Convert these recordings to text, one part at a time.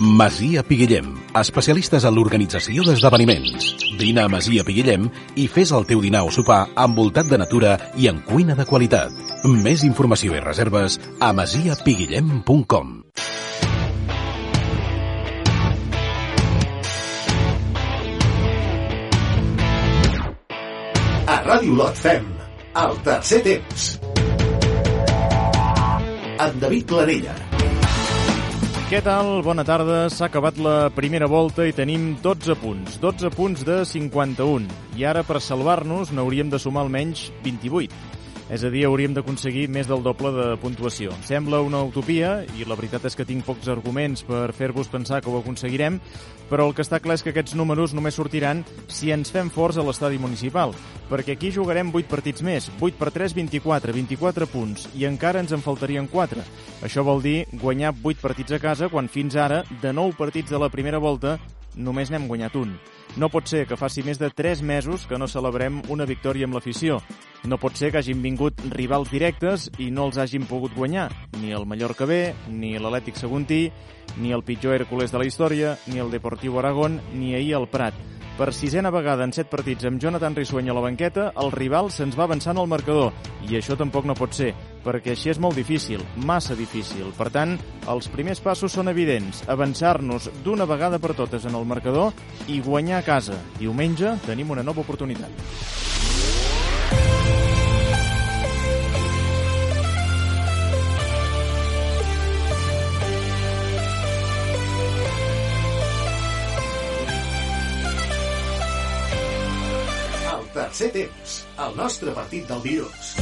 Masia Piguillem, especialistes en l'organització d'esdeveniments. Vine a Masia Piguillem i fes el teu dinar o sopar envoltat de natura i en cuina de qualitat. Més informació i reserves a masiapiguillem.com. A Ràdio Lot fem el tercer temps. Amb David Planella. Què tal? Bona tarda. S'ha acabat la primera volta i tenim 12 punts. 12 punts de 51. I ara, per salvar-nos, n'hauríem de sumar almenys 28. És a dir, hauríem d'aconseguir més del doble de puntuació. Em sembla una utopia, i la veritat és que tinc pocs arguments per fer-vos pensar que ho aconseguirem, però el que està clar és que aquests números només sortiran si ens fem forts a l'estadi municipal, perquè aquí jugarem 8 partits més, 8 per 3, 24, 24 punts, i encara ens en faltarien 4. Això vol dir guanyar 8 partits a casa, quan fins ara, de 9 partits de la primera volta, només n'hem guanyat un. No pot ser que faci més de 3 mesos que no celebrem una victòria amb l'afició. No pot ser que hagin vingut rivals directes i no els hagin pogut guanyar. Ni el Mallorca B, ni l'Atlètic Seguntí, ni el pitjor Hércules de la història, ni el Deportiu Aragón, ni ahir el Prat. Per sisena vegada en set partits amb Jonathan Rissueny a la banqueta, el rival se'ns va avançant al marcador. I això tampoc no pot ser, perquè així és molt difícil, massa difícil. Per tant, els primers passos són evidents. Avançar-nos d'una vegada per totes en el marcador i guanyar a casa. Diumenge tenim una nova oportunitat. Tercer temps. El nostre partit del dilluns.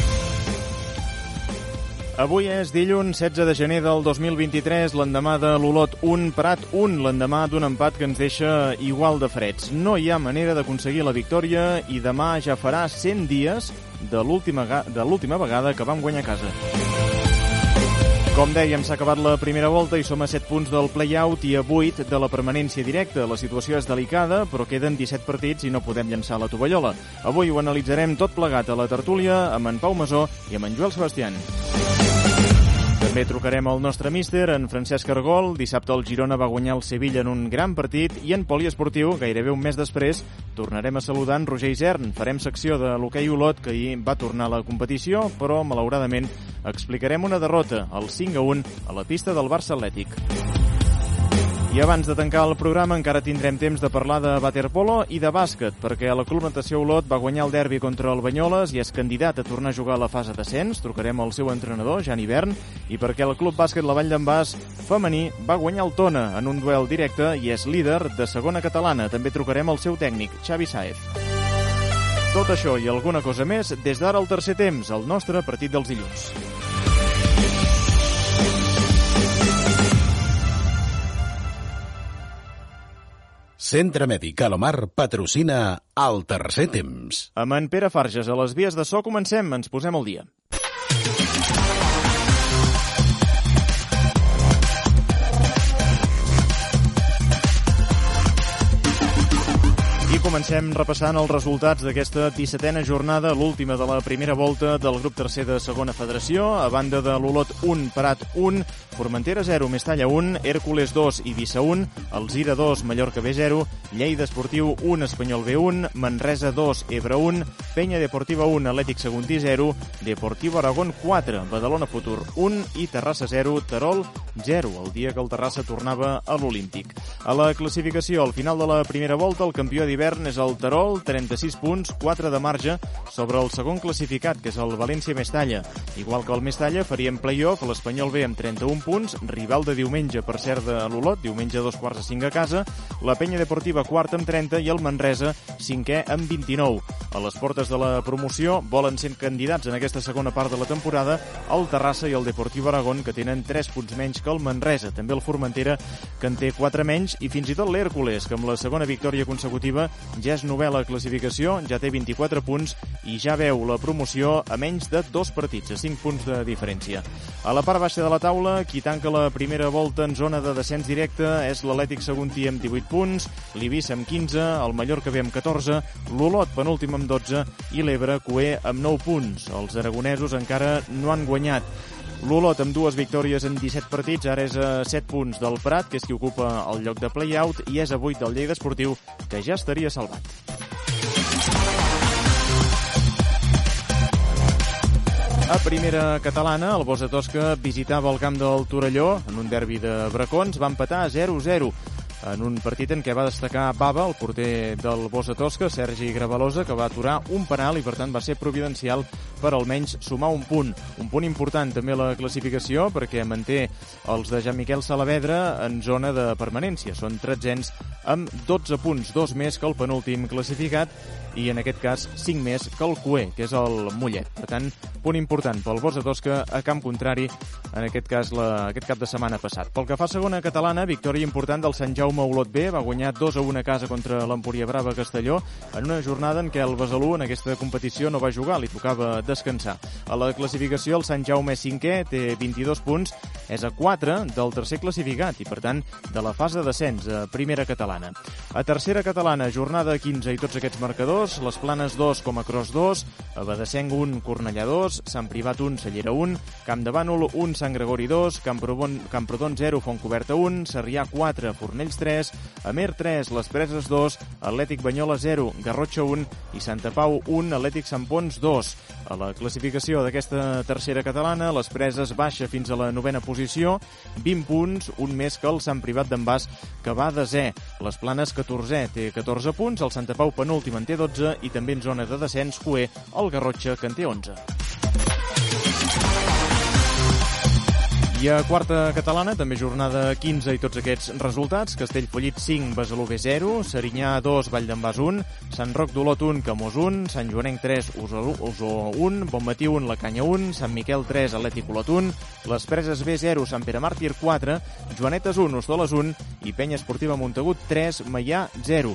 Avui és dilluns 16 de gener del 2023, l'endemà de l'Olot 1, Prat 1, l'endemà d'un empat que ens deixa igual de freds. No hi ha manera d'aconseguir la victòria i demà ja farà 100 dies de l'última vegada que vam guanyar a casa. Com dèiem, s'ha acabat la primera volta i som a 7 punts del play-out i a 8 de la permanència directa. La situació és delicada, però queden 17 partits i no podem llançar la tovallola. Avui ho analitzarem tot plegat a la tertúlia amb en Pau Masó i amb en Joel Sebastián. També trucarem al nostre míster, en Francesc Argol. Dissabte el Girona va guanyar el Sevilla en un gran partit i en poliesportiu, gairebé un mes després, tornarem a saludar en Roger Isern. Farem secció de l'hoquei Olot, que ahir va tornar a la competició, però malauradament explicarem una derrota, el 5 a 1, a la pista del Barça Atlètic. I abans de tancar el programa encara tindrem temps de parlar de waterpolo i de bàsquet, perquè la Club Natació Olot va guanyar el derbi contra el Banyoles i és candidat a tornar a jugar a la fase d'ascens. Trucarem al seu entrenador, Jan Hivern, i perquè el Club Bàsquet La Vall d'en Bas femení va guanyar el Tona en un duel directe i és líder de segona catalana. També trucarem al seu tècnic, Xavi Saez. Tot això i alguna cosa més des d'ara al tercer temps, el nostre partit dels dilluns. Centre Mèdic Alomar patrocina el tercer temps. Amb en Pere Farges a les vies de so comencem, ens posem al dia. I comencem repassant els resultats d'aquesta 17a jornada, l'última de la primera volta del grup tercer de segona federació. A banda de l'Olot 1, Prat 1, Formentera 0, Mestalla 1, Hércules 2, Eivissa 1, Alzira 2, Mallorca B 0, Lleida Esportiu 1, Espanyol B 1, Manresa 2, Ebre 1, Penya Deportiva 1, Atlètic Seguntí 0, Deportiu Aragón 4, Badalona Futur 1 i Terrassa 0, Terol 0, el dia que el Terrassa tornava a l'Olímpic. A la classificació, al final de la primera volta, el campió d'hivern és el Terol, 36 punts, 4 de marge sobre el segon classificat, que és el València Mestalla. Igual que el Mestalla, faríem play-off l'Espanyol B amb 31 punts, rival de diumenge, per cert, de l'Olot, diumenge a dos quarts de cinc a casa, la Penya Deportiva quarta amb 30 i el Manresa cinquè amb 29. A les portes de la promoció volen ser candidats en aquesta segona part de la temporada el Terrassa i el Deportiu Aragón, que tenen 3 punts menys que el Manresa. També el Formentera, que en té 4 menys, i fins i tot l'Hèrcules, que amb la segona victòria consecutiva ja és novel·la classificació, ja té 24 punts i ja veu la promoció a menys de dos partits, a 5 punts de diferència. A la part baixa de la taula, qui tanca la primera volta en zona de descens directe és l'Atlètic Seguntí amb 18 punts, l'Ibissa amb 15, el Mallorca B amb 14, l'Olot penúltim amb 12 i l'Ebre Coé amb 9 punts. Els aragonesos encara no han guanyat. L'Olot amb dues victòries en 17 partits, ara és a 7 punts del Prat, que és qui ocupa el lloc de play-out, i és a 8 del Lleida Esportiu, que ja estaria salvat. A primera catalana, el Bosa Tosca visitava el camp del Torelló en un derbi de Bracons, va empatar a 0-0 en un partit en què va destacar Baba, el porter del Bosa Tosca, Sergi Gravalosa, que va aturar un penal i per tant va ser providencial per almenys sumar un punt. Un punt important també la classificació perquè manté els de Jean-Miquel Salavedra en zona de permanència. Són tretzens amb 12 punts, dos més que el penúltim classificat i en aquest cas 5 més que el Cué, que és el Mollet. Per tant, punt important pel Bosa Tosca a camp contrari, en aquest cas la, aquest cap de setmana passat. Pel que fa a segona catalana, victòria important del Sant Jaume Olot B, va guanyar 2 a 1 a casa contra l'Empúria Brava Castelló, en una jornada en què el Besalú en aquesta competició no va jugar, li tocava descansar. A la classificació, el Sant Jaume 5è té 22 punts, és a 4 del tercer classificat i, per tant, de la fase de descens a primera catalana. A tercera catalana, jornada 15 i tots aquests marcadors, 2, Les Planes 2, com a Cross 2, Badesenc 1, Cornellà 2, Sant Privat 1, Cellera 1, Camp de Bànol 1, Sant Gregori 2, Camprodon, Camprodon 0, Fontcoberta 1, Sarrià 4, Fornells 3, Amer 3, Les Preses 2, Atlètic Banyola 0, Garrotxa 1 i Santa Pau 1, Atlètic Sant Pons 2. A la classificació d'aquesta tercera catalana, Les Preses baixa fins a la novena posició, 20 punts, un més que el Sant Privat d'en Bas, que va a desè. Les Planes 14è, té 14 punts, el Santa Pau penúltim en té 12 11 i també en zona de descens Cué, el Garrotxa, que en té 11. I a quarta catalana, també jornada 15 i tots aquests resultats. Castellfollit 5, Besalú B 0, Serinyà 2, Vall d'en Bas 1, Sant Roc d'Olot 1, Camós 1, Sant Joanenc 3, Osó 1, Bonmatí 1, La Canya 1, Sant Miquel 3, Atlètic Olot 1, Les Preses B 0, Sant Pere Màrtir 4, Joanetes 1, Hostoles 1 i Penya Esportiva Montagut 3, Maià 0.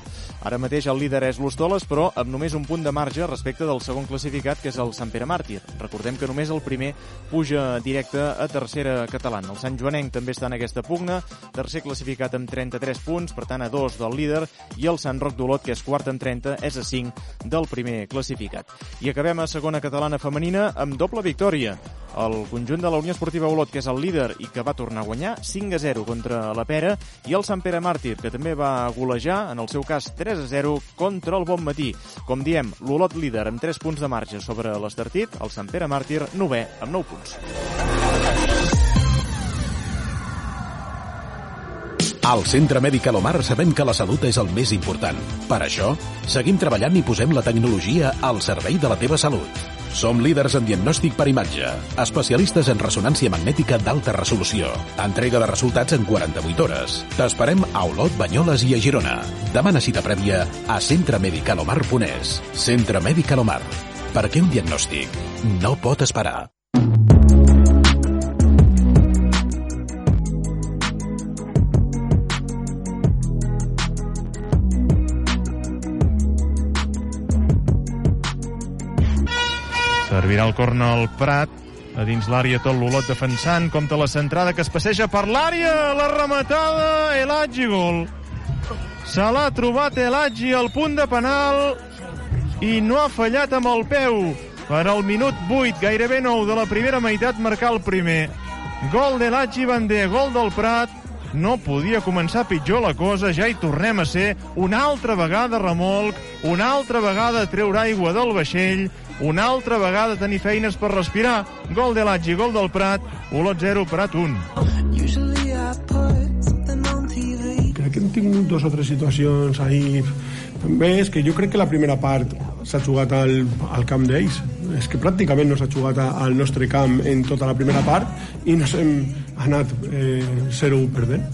Ara mateix el líder és l'Hostoles, però amb només un punt de marge respecte del segon classificat, que és el Sant Pere Màrtir. Recordem que només el primer puja directe a tercera catalana. El Sant Joanenc també està en aquesta pugna, tercer classificat amb 33 punts, per tant a dos del líder, i el Sant Roc d'Olot, que és quart amb 30, és a 5 del primer classificat. I acabem a segona catalana femenina amb doble victòria. El conjunt de la Unió Esportiva Olot, que és el líder i que va tornar a guanyar 5 a 0 contra la Pera, i el Sant Pere Màrtir, que també va golejar, en el seu cas 3 a 0, contra el Bon Matí. Com diem, l'Olot líder amb 3 punts de marge sobre l'Estartit, el Sant Pere Màrtir, novè, amb 9 punts. Al Centre Mèdic Alomar sabem que la salut és el més important. Per això, seguim treballant i posem la tecnologia al servei de la teva salut. Som líders en diagnòstic per imatge, especialistes en ressonància magnètica d'alta resolució, entrega de resultats en 48 hores. T'esperem a Olot, Banyoles i a Girona. Demana cita prèvia a Centre Mèdic Alomar Fonès. Centre Mèdic Alomar. Perquè un diagnòstic no pot esperar. Servirà el corna al Prat, a dins l'àrea tot l'Olot defensant, compta la centrada que es passeja per l'àrea, la rematada, Elagi gol. Se l'ha trobat Elagi al punt de penal i no ha fallat amb el peu. Per al minut 8, gairebé 9 de la primera meitat, marcar el primer. Gol d'Elagi Bandé, gol del Prat, no podia començar pitjor la cosa, ja hi tornem a ser una altra vegada remolc, una altra vegada treure aigua del vaixell, una altra vegada tenir feines per respirar. Gol de l'Atgi, gol del Prat, Olot 0, Prat 1. Crec que hem tingut dos o tres situacions ahí. També és que jo crec que la primera part s'ha jugat al, al camp d'ells. És que pràcticament no s'ha jugat al nostre camp en tota la primera part i nos hem anat eh, 0-1 perdent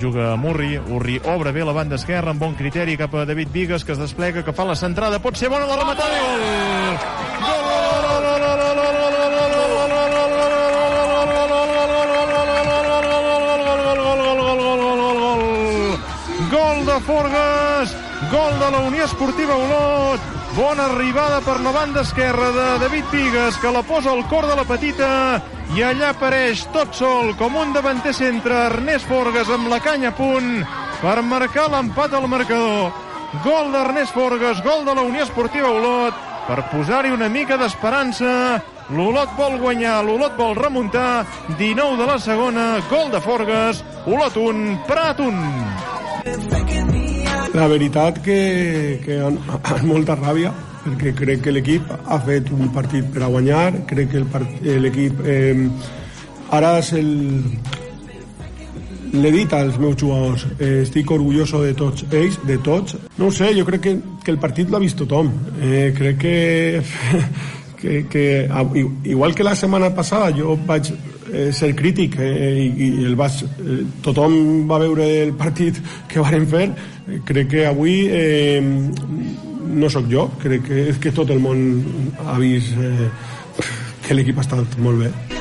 juga Murri, Urri obre bé la banda esquerra amb bon criteri cap a David Vigues que es desplega, que fa la centrada pot ser bona la rematada i gol! Gol! Gol de Forgas, gol de la Unió Esportiva Olot, bona arribada per la banda esquerra de David Vigues, que la posa al cor de la petita i allà apareix tot sol com un davanter centre Ernest Forgas amb la canya a punt per marcar l'empat al marcador. Gol d'Ernest Forgas, gol de la Unió Esportiva Olot, per posar-hi una mica d'esperança. L'Olot vol guanyar, l'Olot vol remuntar. 19 de la segona, gol de Forgues, Olot 1, Prat 1. La veritat que, que amb molta ràbia, perquè crec que l'equip ha fet un partit per a guanyar, crec que l'equip eh, ara és el, l'he dit als meus jugadors, eh, estic orgulloso de tots ells, de tots. No ho sé, jo crec que, que el partit l'ha vist tothom. Eh, crec que, que, que, igual que la setmana passada, jo vaig eh, ser crític eh, i, i el vaig, eh, tothom va veure el partit que varen fer. Eh, crec que avui eh, no sóc jo, crec que, que tot el món ha vist eh, que l'equip ha estat molt bé.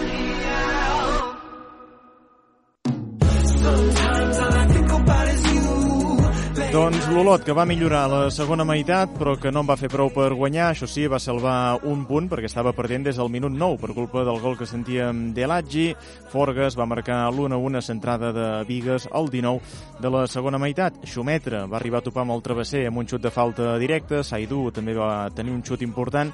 l'Olot, que va millorar la segona meitat, però que no en va fer prou per guanyar. Això sí, va salvar un punt, perquè estava perdent des del minut 9, per culpa del gol que sentíem d'Elatgi. Forgas va marcar l'1-1 centrada de Vigues al 19 de la segona meitat. Xumetre va arribar a topar amb el travesser amb un xut de falta directa. Saidu també va tenir un xut important,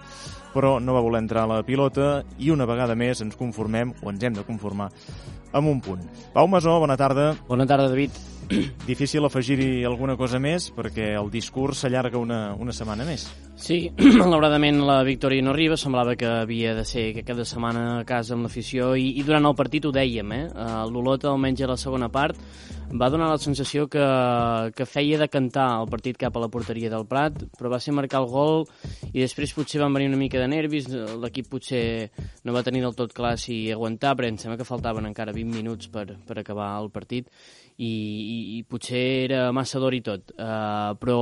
però no va voler entrar a la pilota i una vegada més ens conformem, o ens hem de conformar, amb un punt. Pau Masó, bona tarda. Bona tarda, David. Difícil afegir-hi alguna cosa més perquè el discurs s'allarga una, una setmana més. Sí, malauradament la victòria no arriba, semblava que havia de ser que cada setmana a casa amb l'afició i, i durant el partit ho dèiem, eh? L'Olot, almenys a la segona part, va donar la sensació que, que feia de cantar el partit cap a la porteria del Prat, però va ser marcar el gol i després potser van venir una mica de nervis, l'equip potser no va tenir del tot clar si aguantar, però em sembla que faltaven encara 20 minuts per, per acabar el partit i, i, potser era massa d'or i tot. Uh, però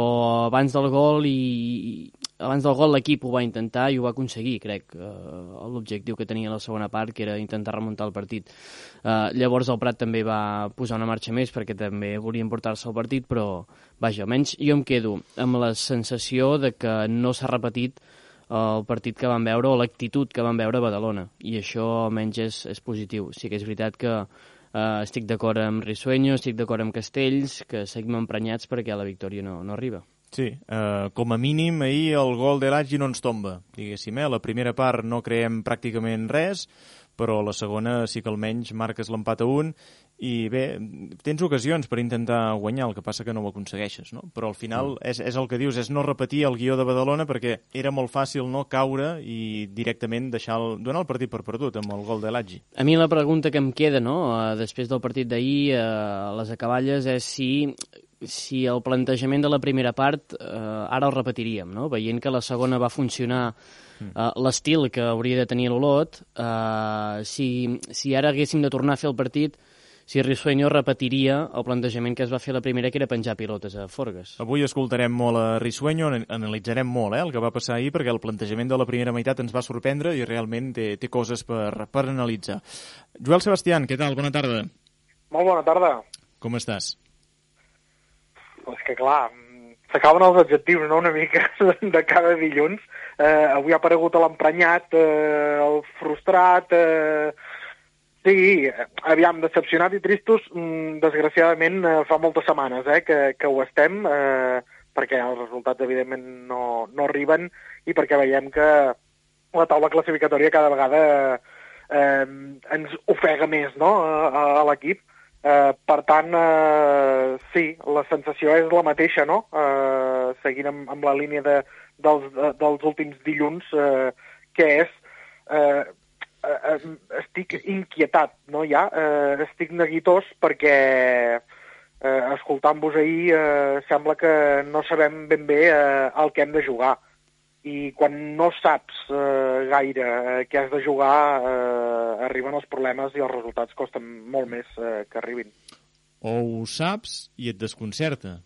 abans del gol i abans del gol l'equip ho va intentar i ho va aconseguir, crec, uh, l'objectiu que tenia la segona part, que era intentar remuntar el partit. Uh, llavors el Prat també va posar una marxa més perquè també volien portar-se el partit, però vaja, almenys jo em quedo amb la sensació de que no s'ha repetit el partit que van veure o l'actitud que van veure a Badalona i això almenys és, és positiu. Sí que és veritat que Uh, estic d'acord amb Risueño, estic d'acord amb Castells, que seguim emprenyats perquè la victòria no, no arriba. Sí, uh, com a mínim ahir el gol de l'Agi no ens tomba, diguéssim. Eh? La primera part no creem pràcticament res, però la segona sí que almenys marques l'empat a un i bé, tens ocasions per intentar guanyar, el que passa que no ho aconsegueixes, no? Però al final mm. és, és el que dius, és no repetir el guió de Badalona perquè era molt fàcil no caure i directament deixar el, donar el partit per perdut amb el gol de l'Atgi. A mi la pregunta que em queda, no?, uh, després del partit d'ahir, uh, a les acaballes, és si si el plantejament de la primera part eh, ara el repetiríem, no? veient que la segona va funcionar uh, l'estil que hauria de tenir l'Olot, uh, si, si ara haguéssim de tornar a fer el partit, si Risueño repetiria el plantejament que es va fer la primera, que era penjar pilotes a Forges. Avui escoltarem molt a Risueño, analitzarem molt eh, el que va passar ahir, perquè el plantejament de la primera meitat ens va sorprendre i realment té, té coses per, per analitzar. Joel Sebastián, què tal? Bona tarda. Molt bona tarda. Com estàs? És que clar, s'acaben els adjectius, no?, una mica de cada dilluns. Eh, avui ha aparegut l'emprenyat, eh, el frustrat, eh, Sí, aviam, decepcionat i tristos, mm, desgraciadament eh, fa moltes setmanes eh, que, que ho estem, eh, perquè els resultats evidentment no, no arriben i perquè veiem que la taula classificatòria cada vegada eh, ens ofega més no, a, a l'equip. Eh, per tant, eh, sí, la sensació és la mateixa, no? Eh, seguint amb, amb la línia de, dels, de, dels últims dilluns, eh, que és eh, Eh, eh, estic inquietat, no, ja? Eh, estic neguitós perquè eh, escoltant-vos ahir eh, sembla que no sabem ben bé eh, el que hem de jugar. I quan no saps eh, gaire eh, què has de jugar, eh, arriben els problemes i els resultats costen molt més eh, que arribin. O ho saps i et desconcerta,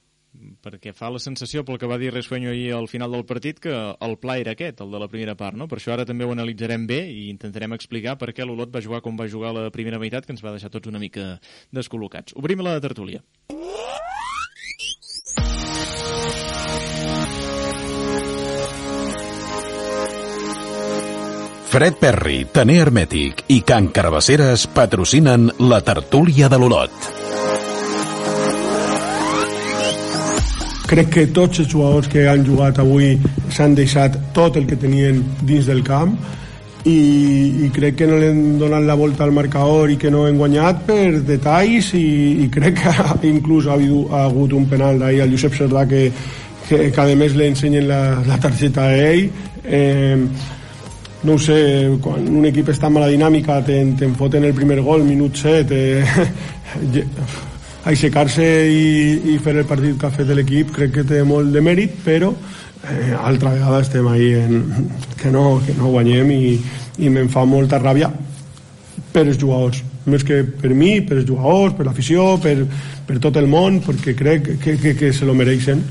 perquè fa la sensació, pel que va dir Resueño ahir al final del partit, que el pla era aquest, el de la primera part, no? Per això ara també ho analitzarem bé i intentarem explicar per què l'Olot va jugar com va jugar la primera meitat, que ens va deixar tots una mica descol·locats. Obrim la tertúlia. Fred Perry, Taner Hermètic i Can Carabasseres patrocinen la tertúlia de l'Olot. Crec que tots els jugadors que han jugat avui s'han deixat tot el que tenien dins del camp i, i crec que no li han donat la volta al marcador i que no hem guanyat per detalls i, i crec que inclús ha, hagut, ha hagut un penal d'ahir al Josep Serdà que, que, que a més li ensenyen la, la targeta a ell. Eh, no ho sé, quan un equip està en mala dinàmica te'n te foten el primer gol, minut 7 eh, aixecar-se i, i fer el partit que ha fet l'equip crec que té molt de mèrit però eh, altra vegada estem ahí en, que, no, que no guanyem i, i me'n fa molta ràbia per els jugadors més que per mi, per els jugadors, per l'afició per, per tot el món perquè crec que, que, que se lo mereixen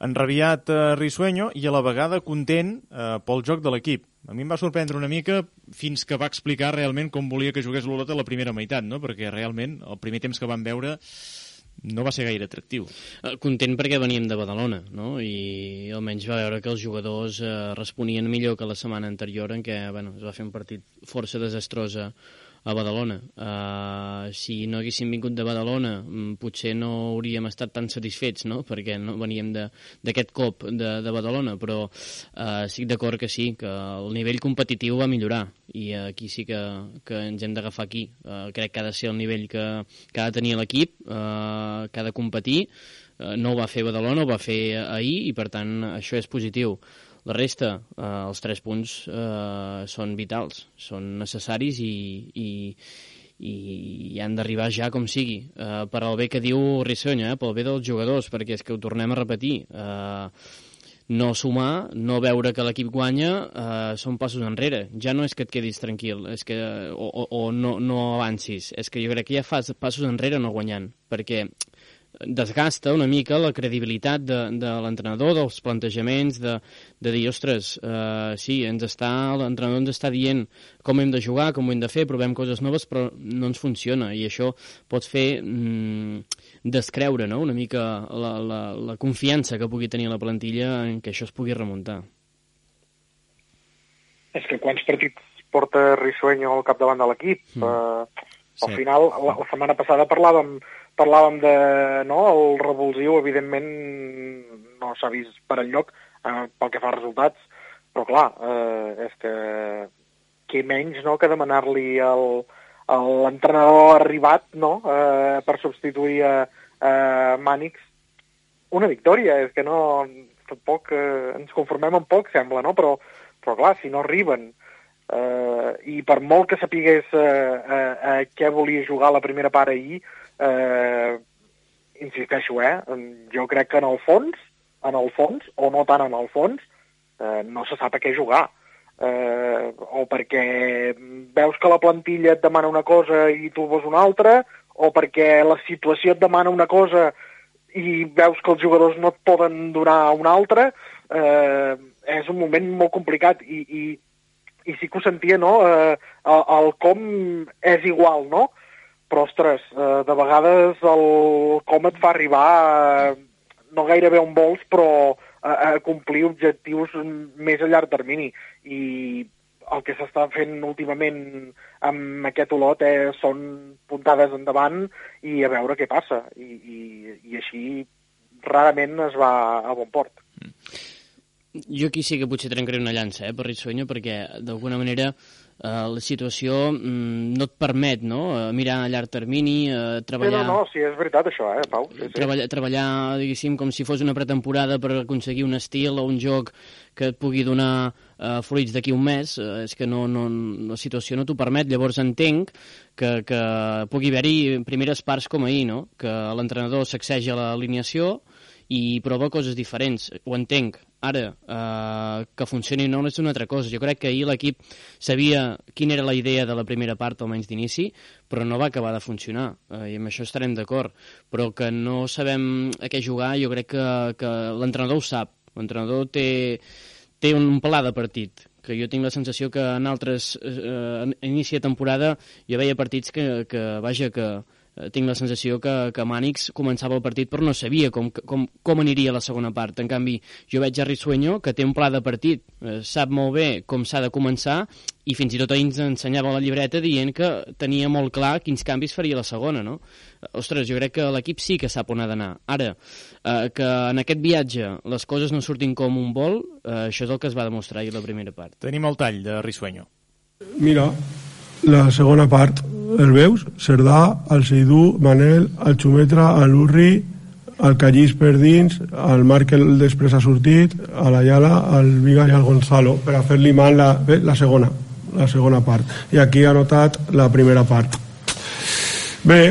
enrabiat eh, Risueño i a la vegada content eh, pel joc de l'equip. A mi em va sorprendre una mica fins que va explicar realment com volia que jugués l'Olot a la primera meitat, no? perquè realment el primer temps que van veure no va ser gaire atractiu. Eh, content perquè veníem de Badalona, no? I almenys va veure que els jugadors eh, responien millor que la setmana anterior en què bueno, es va fer un partit força desastrosa a Badalona. Uh, si no haguéssim vingut de Badalona, mm, potser no hauríem estat tan satisfets, no?, perquè no veníem d'aquest cop de, de Badalona, però uh, estic d'acord que sí, que el nivell competitiu va millorar, i aquí sí que, que ens hem d'agafar aquí. Uh, crec que ha de ser el nivell que, que ha de tenir l'equip, uh, que ha de competir, uh, no ho va fer Badalona, ho va fer ahir, i per tant això és positiu. La resta, eh, els tres punts eh, són vitals, són necessaris i, i, i han d'arribar ja com sigui. Eh, per al bé que diu Rissonya, eh, pel bé dels jugadors, perquè és que ho tornem a repetir. Eh, no sumar, no veure que l'equip guanya, eh, són passos enrere. Ja no és que et quedis tranquil és que, o, o, o no, no avancis, és que jo crec que ja fas passos enrere no guanyant, perquè desgasta una mica la credibilitat de, de l'entrenador, dels plantejaments, de, de dir, ostres, uh, sí, ens està l'entrenador ens està dient com hem de jugar, com ho hem de fer, provem coses noves, però no ens funciona, i això pot fer mm, descreure no? una mica la, la, la confiança que pugui tenir la plantilla en que això es pugui remuntar. És que quants partits porta Risueño al capdavant de l'equip? Mm. Uh, al sí. final, la, la setmana passada parlàvem parlàvem de no, el revulsiu, evidentment no s'ha vist per enlloc eh, pel que fa als resultats, però clar, eh, és que què menys no, que demanar-li l'entrenador arribat no, eh, per substituir a, a Mànix una victòria, és que no tampoc eh, ens conformem amb poc, sembla, no? però, però clar, si no arriben eh, i per molt que sapigués eh, eh, què volia jugar la primera part ahir, insisteixo, eh, jo crec que en el fons, en el fons, o no tant en el fons, eh, no se sap a què jugar. Eh, o perquè veus que la plantilla et demana una cosa i tu vols una altra, o perquè la situació et demana una cosa i veus que els jugadors no et poden donar una altra, eh, és un moment molt complicat i, i, i sí que ho sentia, no? Eh, el, el com és igual, no? Però, ostres, eh, de vegades el com et fa arribar eh, no gairebé on vols, però a, a complir objectius més a llarg termini. I el que s'està fent últimament amb aquest Olot eh, són puntades endavant i a veure què passa. I, i, i així rarament es va a bon port. Jo aquí sí que potser trencaré una llança eh, per Rissuenyo, perquè d'alguna manera eh, la situació mm, no et permet no? Eh, mirar a llarg termini, eh, treballar... Sí, no, no, sí, és veritat això, eh, Pau. Sí, sí. Treballar, treballar, diguéssim, com si fos una pretemporada per aconseguir un estil o un joc que et pugui donar eh, fruits d'aquí un mes, eh, és que no, no, la situació no t'ho permet, llavors entenc que, que pugui haver-hi primeres parts com ahir, no? que l'entrenador sacseja l'alineació i prova coses diferents, ho entenc, Ara, eh, que funcioni o no és una altra cosa. Jo crec que ahir l'equip sabia quina era la idea de la primera part, almenys d'inici, però no va acabar de funcionar, eh, i amb això estarem d'acord. Però que no sabem a què jugar, jo crec que, que l'entrenador ho sap. L'entrenador té, té un pla de partit, que jo tinc la sensació que en altres eh, inici de temporada jo veia partits que, que vaja, que tinc la sensació que, que Mànix començava el partit però no sabia com, com, com aniria la segona part. En canvi, jo veig a Rissuenyo que té un pla de partit, eh, sap molt bé com s'ha de començar i fins i tot ahir ens ensenyava la llibreta dient que tenia molt clar quins canvis faria la segona, no? Ostres, jo crec que l'equip sí que sap on ha d'anar. Ara, eh, que en aquest viatge les coses no surtin com un vol, eh, això és el que es va demostrar ahir la primera part. Tenim el tall de Rissuenyo. Mira, la segona part, el veus? Cerdà, el Seidú, Manel, el Xumetra, l'Urri, el Callís per dins, el Marc el després ha sortit, a la Yala, el Vigas i el Gonzalo, per a fer-li mal la, la segona, la segona part. I aquí ha notat la primera part. Bé,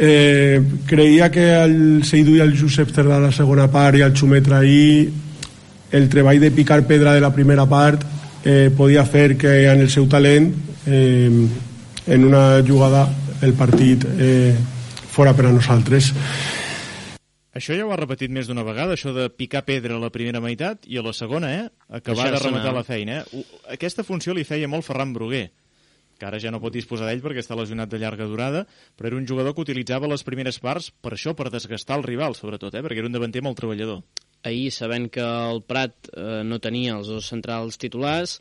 eh, creia que el Seidú i el Josep Cerdà la segona part i el Xumetra ahir el treball de picar pedra de la primera part eh, podia fer que en el seu talent eh, en una jugada el partit eh, fora per a nosaltres. Això ja ho ha repetit més d'una vegada, això de picar pedra a la primera meitat i a la segona, eh? Acabar de rematar la feina, eh? Aquesta funció li feia molt Ferran Bruguer, que ara ja no pot disposar d'ell perquè està lesionat de llarga durada, però era un jugador que utilitzava les primeres parts per això, per desgastar el rival, sobretot, eh? perquè era un davanter molt treballador. Ahir, sabent que el Prat eh, no tenia els dos centrals titulars,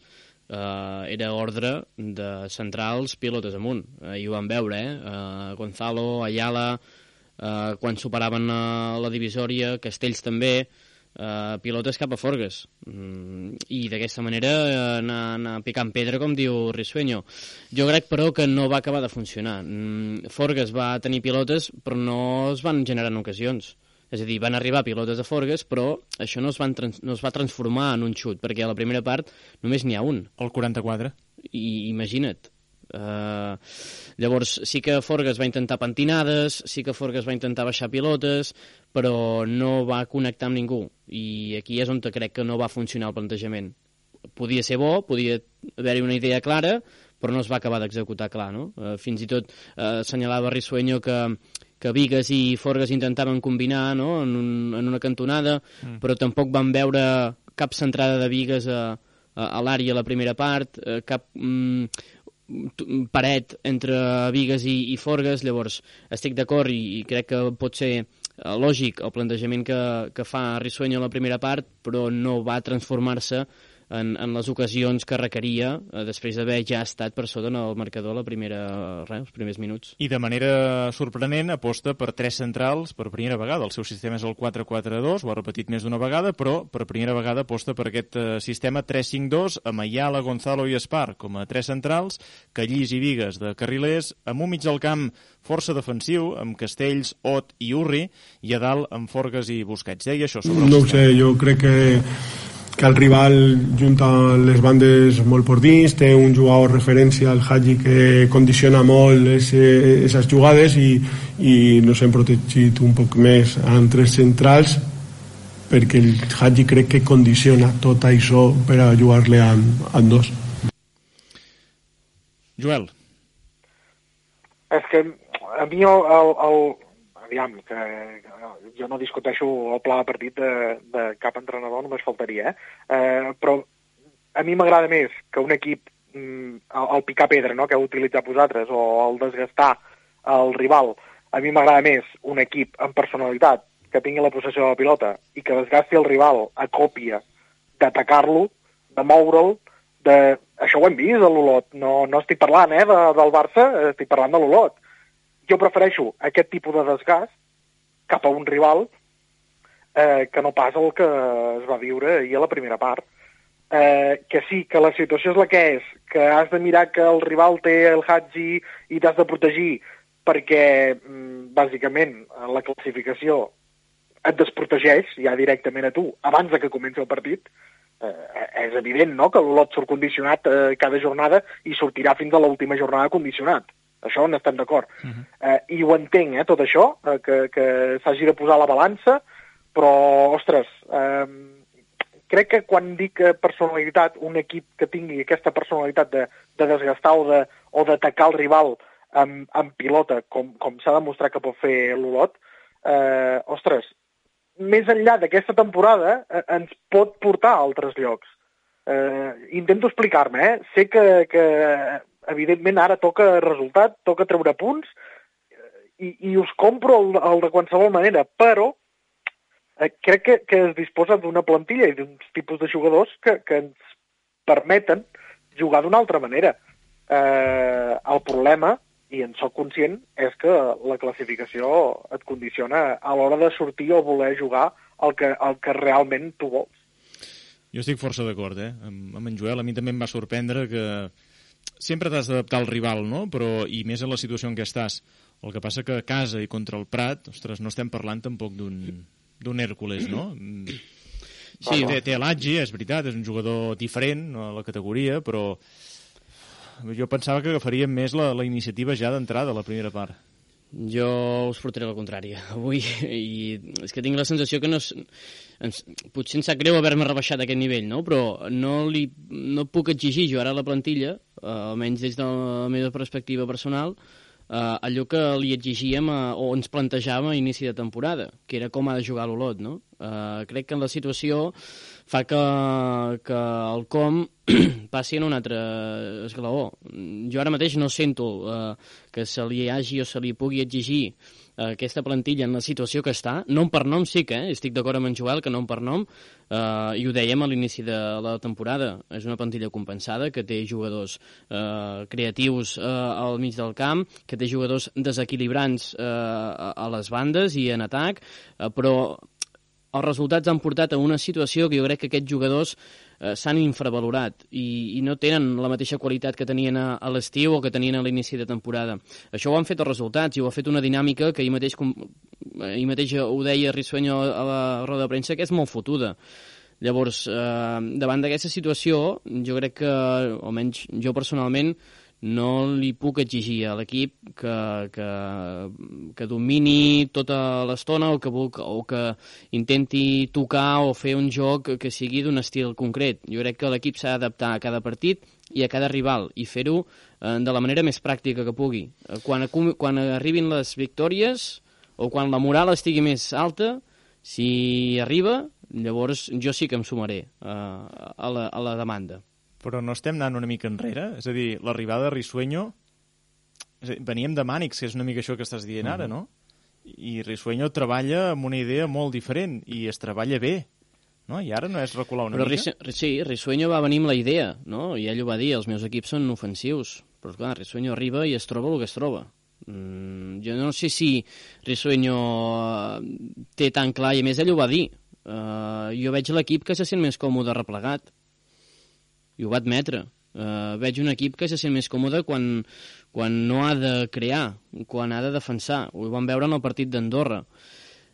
eh, era ordre de centrals pilotes amunt. Eh, I ho vam veure, eh? eh Gonzalo, Ayala, eh, quan superaven eh, la divisòria, Castells també, eh, pilotes cap a Forgues. Mm, I d'aquesta manera eh, anar, anar picant pedra, com diu Risueño. Jo crec, però, que no va acabar de funcionar. Mm, Forgues va tenir pilotes, però no es van generar en ocasions. És a dir, van arribar pilotes de Forgues, però això no es, van no es va transformar en un xut, perquè a la primera part només n'hi ha un. El 44. I imagina't. Uh, llavors, sí que Forgues va intentar pentinades, sí que Forgues va intentar baixar pilotes, però no va connectar amb ningú. I aquí és on crec que no va funcionar el plantejament. Podia ser bo, podia haver-hi una idea clara, però no es va acabar d'executar clar, no? Uh, fins i tot uh, assenyalava Rissueño que que Vigues i Forgues intentaven combinar no? en, un, en una cantonada, mm. però tampoc van veure cap centrada de Vigues a, a, a l'àrea a la primera part, eh, cap mm, paret entre Vigues i, i Forgues, llavors estic d'acord i, i crec que pot ser eh, lògic el plantejament que, que fa Rissueño a la primera part, però no va transformar-se en, en les ocasions que requeria eh, després d'haver ja estat per sota en el marcador la primera, res, els primers minuts. I de manera sorprenent aposta per tres centrals per primera vegada. El seu sistema és el 4-4-2, ho ha repetit més d'una vegada, però per primera vegada aposta per aquest eh, sistema 3-5-2 amb Ayala, Gonzalo i Espar com a tres centrals, Callís i Vigues de carrilers, amb un mig del camp força defensiu, amb Castells, Ot i Urri, i a dalt amb Forgues i Busquets. Deia això sobre el No ho sé, jo crec que que el rival junta les bandes molt por dins, té un jugador referència al Haji que condiciona molt aquestes jugades i, i nos hem protegit un poc més amb tres centrals perquè el Haji crec que condiciona tot això per a jugar-le amb, amb dos. Joel. És que a mi el, el, el, aviam, que, que jo no discuteixo el pla de partit de, de cap entrenador, només faltaria, eh? eh però a mi m'agrada més que un equip, mm, el, el picar pedra, no?, que heu utilitzat vosaltres, o el desgastar el rival, a mi m'agrada més un equip amb personalitat que tingui la possessió de la pilota i que desgasti el rival a còpia d'atacar-lo, de moure'l, de... Això ho hem vist a l'Olot, no, no estic parlant eh, de, del Barça, estic parlant de l'Olot jo prefereixo aquest tipus de desgast cap a un rival eh, que no pas el que es va viure ahir a la primera part. Eh, que sí, que la situació és la que és, que has de mirar que el rival té el Hadji i t'has de protegir perquè, mm, bàsicament, la classificació et desprotegeix ja directament a tu abans de que comenci el partit, eh, és evident no? que l'Olot surt condicionat eh, cada jornada i sortirà fins a l'última jornada condicionat. Això on estem d'acord. Uh mhm. -huh. eh, I ho entenc, eh, tot això, eh, que, que s'hagi de posar la balança, però, ostres, eh, crec que quan dic personalitat, un equip que tingui aquesta personalitat de, de desgastar o de, o d'atacar el rival amb, amb pilota, com, com s'ha demostrat que pot fer l'Olot, eh, ostres, més enllà d'aquesta temporada eh, ens pot portar a altres llocs. Eh, intento explicar-me, eh? Sé que, que evidentment ara toca resultat, toca treure punts i, i us compro el, el de qualsevol manera, però eh, crec que, que es disposa d'una plantilla i d'uns tipus de jugadors que, que ens permeten jugar d'una altra manera. Eh, el problema, i en sóc conscient, és que la classificació et condiciona a l'hora de sortir o voler jugar el que, el que realment tu vols. Jo estic força d'acord, eh? Amb, amb en Joel, a mi també em va sorprendre que sempre t'has d'adaptar al rival, no? Però, i més en la situació en què estàs. El que passa que a casa i contra el Prat, ostres, no estem parlant tampoc d'un Hèrcules, no? Sí, té, té l'Atgi, és veritat, és un jugador diferent a la categoria, però jo pensava que agafaríem més la, la iniciativa ja d'entrada la primera part. Jo us portaré la contrària avui i és que tinc la sensació que no és, ens, potser em sap greu haver-me rebaixat aquest nivell, no? però no, li, no puc exigir jo ara la plantilla, uh, almenys des de la meva perspectiva personal, uh, allò que li exigíem a, o ens plantejàvem a inici de temporada, que era com ha de jugar l'Olot. No? Uh, crec que en la situació fa que, que el com passi en un altre esglaó. Jo ara mateix no sento uh, que se li hagi o se li pugui exigir uh, aquesta plantilla en la situació que està. Nom per nom sí que, eh? estic d'acord amb en Joel, que nom per nom, uh, i ho dèiem a l'inici de la temporada. És una plantilla compensada, que té jugadors uh, creatius uh, al mig del camp, que té jugadors desequilibrants uh, a les bandes i en atac, uh, però els resultats han portat a una situació que jo crec que aquests jugadors eh, s'han infravalorat i, i no tenen la mateixa qualitat que tenien a, a l'estiu o que tenien a l'inici de temporada. Això ho han fet els resultats i ho ha fet una dinàmica que ahir mateix, com, ahir mateix ho deia Rissuenyo a la roda de premsa, que és molt fotuda. Llavors, eh, davant d'aquesta situació, jo crec que, almenys jo personalment, no li puc exigir a l'equip que, que, que domini tota l'estona o, que, o que intenti tocar o fer un joc que sigui d'un estil concret. Jo crec que l'equip s'ha d'adaptar a cada partit i a cada rival i fer-ho eh, de la manera més pràctica que pugui. Eh, quan, quan arribin les victòries o quan la moral estigui més alta, si arriba, llavors jo sí que em sumaré eh, a, la, a la demanda. Però no estem anant una mica enrere? És a dir, l'arribada de Risueño... Dir, veníem de Mànix, que és una mica això que estàs dient ara, mm -hmm. no? I Risueño treballa amb una idea molt diferent i es treballa bé. No? I ara no és recular una però mica? Ris sí, Risueño va venir amb la idea, no? I ell ho va dir, els meus equips són ofensius. Però, clar, Risueño arriba i es troba el que es troba. Mm, jo no sé si Risueño eh, té tan clar, i més ell ho va dir. Uh, jo veig l'equip que se sent més còmode replegat i ho va admetre. Uh, veig un equip que se sent més còmode quan, quan no ha de crear, quan ha de defensar. Ho vam veure en el partit d'Andorra.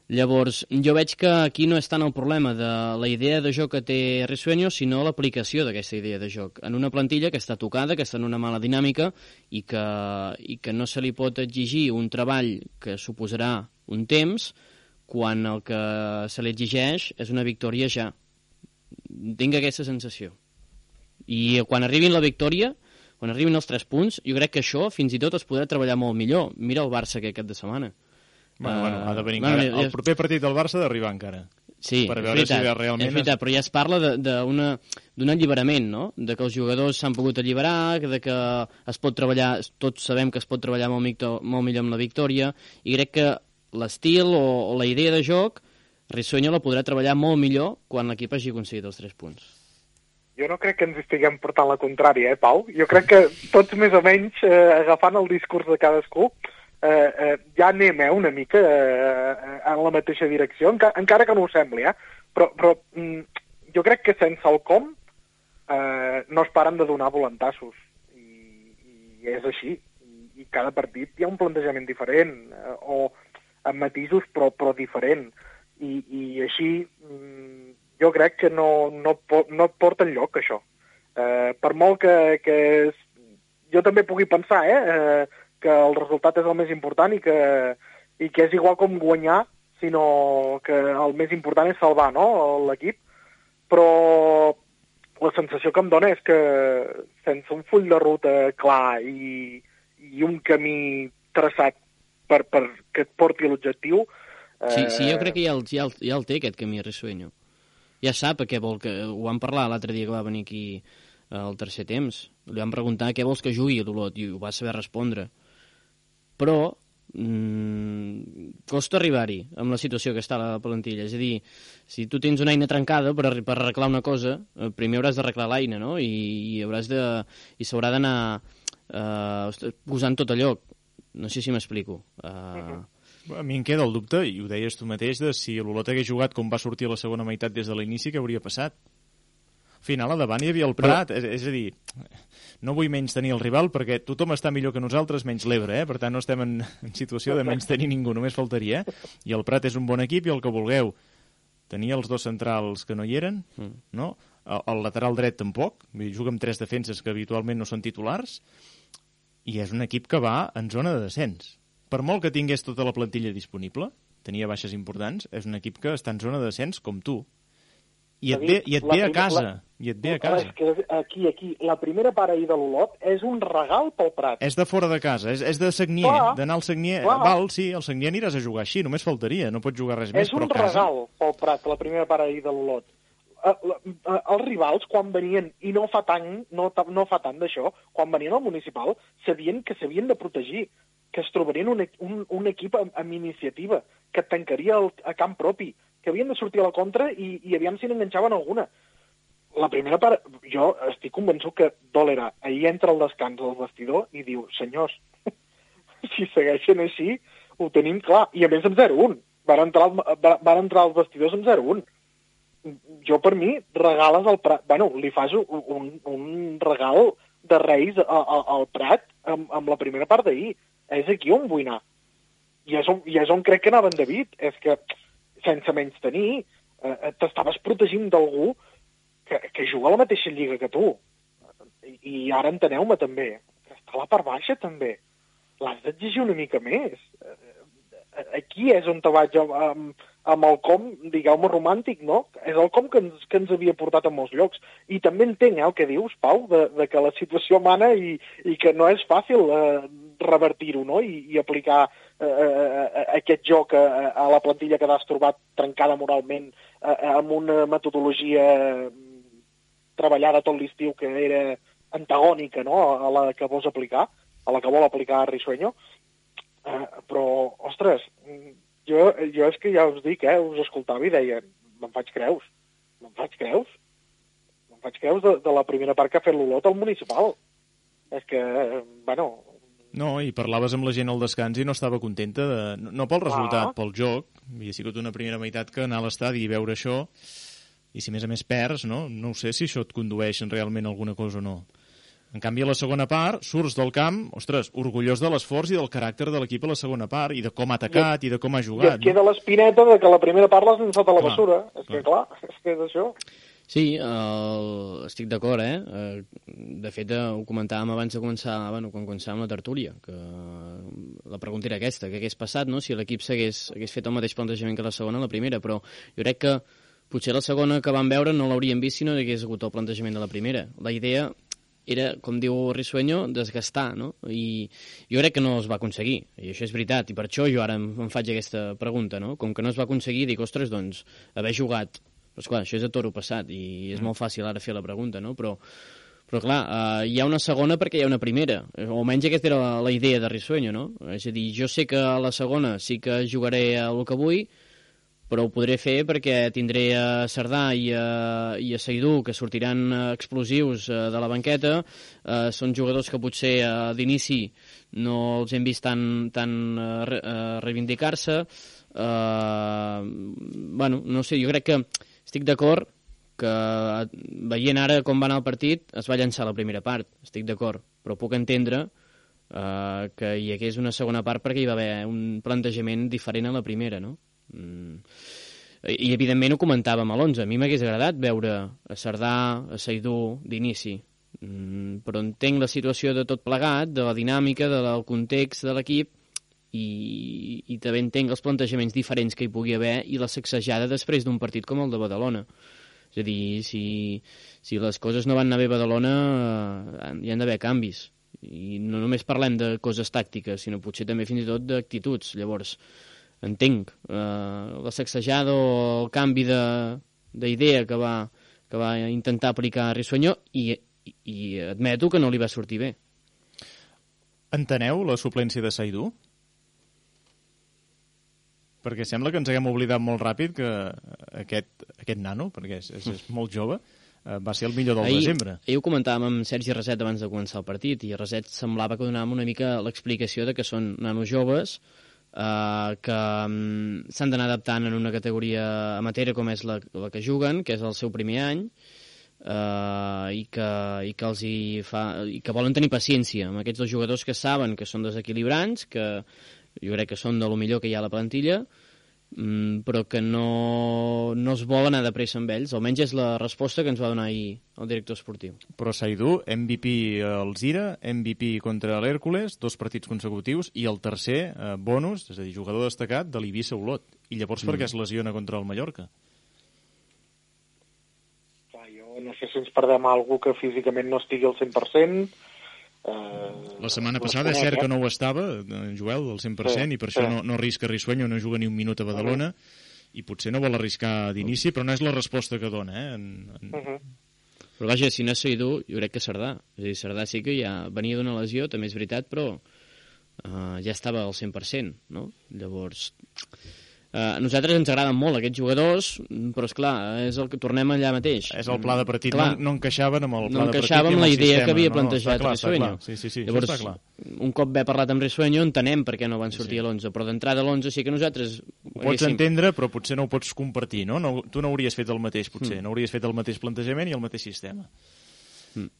Llavors, jo veig que aquí no és tant el problema de la idea de joc que té Risueño, sinó l'aplicació d'aquesta idea de joc. En una plantilla que està tocada, que està en una mala dinàmica i que, i que no se li pot exigir un treball que suposarà un temps quan el que se li exigeix és una victòria ja. Tinc aquesta sensació. I quan arribin la victòria, quan arribin els tres punts, jo crec que això fins i tot es podrà treballar molt millor. Mira el Barça aquest cap de setmana. Bueno, uh, bueno, ha de venir bueno, encara. El proper partit del Barça ha d'arribar encara. Sí, per veure és veritat, si realment... és veritat, però ja es parla d'un alliberament, no? De que els jugadors s'han pogut alliberar, de que es pot treballar, tots sabem que es pot treballar molt, micto, molt millor amb la victòria, i crec que l'estil o, o la idea de joc, Rissueño la podrà treballar molt millor quan l'equip hagi aconseguit els tres punts jo no crec que ens estiguem portant la contrària, eh, Pau? Jo crec que tots més o menys, eh, agafant el discurs de cadascú, eh, eh, ja anem eh, una mica eh, en la mateixa direcció, enca encara que no ho sembli, eh? Però, però mm, jo crec que sense el com eh, no es paren de donar volantassos. I, i és així. I, I cada partit hi ha un plantejament diferent, eh, o amb matisos però, però diferent. I, i així mm, jo crec que no, no, no et porta enlloc, això. Eh, per molt que, que és... jo també pugui pensar eh, eh, que el resultat és el més important i que, i que és igual com guanyar, sinó que el més important és salvar no, l'equip, però la sensació que em dona és que sense un full de ruta clar i, i un camí traçat per, per que et porti a l'objectiu... Eh... Sí, sí, jo crec que ja el, ja el, ja el té, aquest camí, Rissueño ja sap a què vol que... Ho vam parlar l'altre dia que va venir aquí eh, al tercer temps. Li vam preguntar què vols que jugui l'Olot i ho va saber respondre. Però mm, costa arribar-hi amb la situació que està a la plantilla. És a dir, si tu tens una eina trencada per, per arreglar una cosa, eh, primer hauràs d'arreglar l'eina, no? I, i hauràs de... i s'haurà d'anar eh, posant tot a lloc. No sé si m'explico. Uh, uh. A mi em queda el dubte, i ho deies tu mateix, de si l'Olot hagués jugat com va sortir a la segona meitat des de l'inici, què hauria passat? Al final, a davant hi havia el Prat, és, és a dir, no vull menys tenir el rival perquè tothom està millor que nosaltres, menys l'Ebre, eh? per tant no estem en, en situació de menys tenir ningú, només faltaria, i el Prat és un bon equip i el que vulgueu. Tenia els dos centrals que no hi eren, mm. no? El, el lateral dret tampoc, juga amb tres defenses que habitualment no són titulars, i és un equip que va en zona de descens per molt que tingués tota la plantilla disponible, tenia baixes importants, és un equip que està en zona de descens com tu. I et, ve, i et ve a casa. La... I et ve a casa. És que aquí, aquí, la primera part ahir de l'Olot és un regal pel Prat. És de fora de casa, és, és de Sagnier, d'anar al Sagnier. Clar. Val, sí, al Sagnier aniràs a jugar així, només faltaria, no pots jugar res és més, però. És un regal pel Prat, la primera part ahir de l'Olot. Uh, uh, els rivals, quan venien, i no fa tant, no, no fa tant d'això, quan venien al municipal, sabien que s'havien de protegir que es trobarien un, un, un equip amb, amb iniciativa, que tancaria el, a camp propi, que havien de sortir a la contra i, i aviam si n'enganxaven alguna. La primera part, jo estic convençut que Dòlera ahir entra al descans del vestidor i diu, senyors, si segueixen així, ho tenim clar. I a més amb 0-1. Van entrar, van entrar als vestidors amb 0-1. Jo, per mi, regales al Prat... Bueno, li fas un, un regal de Reis al Prat amb, amb la primera part d'ahir és aquí on vull anar. I és on, i és on crec que anava en David. És que, sense menys tenir, eh, eh, t'estaves protegint d'algú que, que juga a la mateixa lliga que tu. I, i ara enteneu-me també, que està a la part baixa també. L'has d'exigir una mica més. Eh, aquí és on te vaig amb, amb el com, digueu-me, romàntic, no? És el com que ens, que ens havia portat a molts llocs. I també entenc eh, el que dius, Pau, de, de que la situació mana i, i que no és fàcil eh, revertir-ho no? I, i aplicar eh, eh, eh aquest joc a, a la plantilla que t'has trobat trencada moralment eh, amb una metodologia treballada tot l'estiu que era antagònica no? a la que vols aplicar, a la que vol aplicar Risueño. Eh, però, ostres, jo, jo és que ja us dic, eh, us escoltava i deia, me'n faig creus, me'n faig creus, me'n faig creus de, de la primera part que ha fet l'Olot al municipal. És que, bueno... No, i parlaves amb la gent al descans i no estava contenta, de, no, no pel resultat, ah. pel joc. Havia sigut una primera meitat que anar a l'estadi i veure això, i si més a més perds, no? No sé si això et condueix realment a alguna cosa o no. En canvi, a la segona part, surts del camp, ostres, orgullós de l'esforç i del caràcter de l'equip a la segona part, i de com ha atacat, i, i de com ha jugat. I et queda no? l'espineta de que la primera part l'has llançat a la bessura. És clar. que, clar, és que és això. Sí, el... estic d'acord, eh? eh? De fet, eh, ho comentàvem abans de començar, bueno, quan començàvem la tertúlia, que la pregunta era aquesta, que hagués passat, no?, si l'equip hagués fet el mateix plantejament que la segona, la primera, però jo crec que potser la segona que van veure no l'hauríem vist si no hi hagués hagut el plantejament de la primera. La idea era, com diu Risueño, desgastar, no? I jo crec que no es va aconseguir, i això és veritat, i per això jo ara em, em faig aquesta pregunta, no? Com que no es va aconseguir, dic, ostres, doncs, haver jugat... Però, esclar, això és a toro passat, i és mm. molt fàcil ara fer la pregunta, no? Però, però clar, eh, hi ha una segona perquè hi ha una primera, o almenys aquesta era la, la idea de Risueño, no? És a dir, jo sé que a la segona sí que jugaré el que vull, però ho podré fer perquè tindré a Cerdà i a, i a Seidú, que sortiran eh, explosius eh, de la banqueta. Eh, són jugadors que potser eh, d'inici no els hem vist tan, tan reivindicar-se. Eh, bueno, no sé, jo crec que estic d'acord que veient ara com va anar el partit es va llançar la primera part, estic d'acord, però puc entendre eh, que hi hagués una segona part perquè hi va haver un plantejament diferent a la primera, no? Mm. I, evidentment, ho comentàvem a l'11. A mi m'hagués agradat veure a Cerdà, a Seidú, d'inici. Mm, però entenc la situació de tot plegat, de la dinàmica, de del context de l'equip, i, i també entenc els plantejaments diferents que hi pugui haver i la sacsejada després d'un partit com el de Badalona. És a dir, si, si les coses no van anar bé a Badalona, eh, hi han d'haver canvis. I no només parlem de coses tàctiques, sinó potser també fins i tot d'actituds. Llavors, entenc eh, la sacsejada o el canvi d'idea que, va, que va intentar aplicar Rissuanyó i, i, i admeto que no li va sortir bé. Enteneu la suplència de Saidú? perquè sembla que ens haguem oblidat molt ràpid que aquest, aquest nano, perquè és, és, és molt jove, eh, va ser el millor del ahir, desembre. Ahir ho comentàvem amb Sergi Reset abans de començar el partit, i Reset semblava que donàvem una mica l'explicació de que són nanos joves, eh, que um, s'han d'anar adaptant en una categoria amateur com és la, la que juguen, que és el seu primer any, eh, i, que, i, que els hi fa, i que volen tenir paciència amb aquests dos jugadors que saben que són desequilibrants, que jo crec que són de lo millor que hi ha a la plantilla, però que no, no es vol anar de pressa amb ells, almenys és la resposta que ens va donar ahir el director esportiu. Però Saidu, MVP al Zira, MVP contra l'Hèrcules, dos partits consecutius, i el tercer, eh, bonus, és a dir, jugador destacat de l'Ibissa Olot. I llavors mm. per què es lesiona contra el Mallorca? Clar, jo no sé si ens perdem algú que físicament no estigui al 100%, Uh, la setmana passada és cert que no ho estava, en Joel, al 100%, sí, i per això sí. no, no arrisca Risueño, no juga ni un minut a Badalona, uh -huh. i potser no vol arriscar d'inici, però no és la resposta que dona, eh? En, en... Uh -huh. Però vaja, si no és Seidú, jo crec que Cerdà. És a dir, Cerdà sí que ja venia d'una lesió, també és veritat, però uh, ja estava al 100%, no? Llavors, Uh, a nosaltres ens agraden molt aquests jugadors, però és clar, és el que tornem allà mateix. És el pla de partit, clar, no, no encaixaven amb el pla no de partit amb, amb la idea sistema, que havia plantejat no? Risueño. Sí, sí, sí, Llavors, clar. un cop ve parlat amb Risueño entenem per què no van sortir sí. a l'11, però d'entrada a l'11 sí que nosaltres... Ho pots haguéssim... entendre, però potser no ho pots compartir, no? no tu no hauries fet el mateix, potser, mm. no hauries fet el mateix plantejament i el mateix sistema. Mm.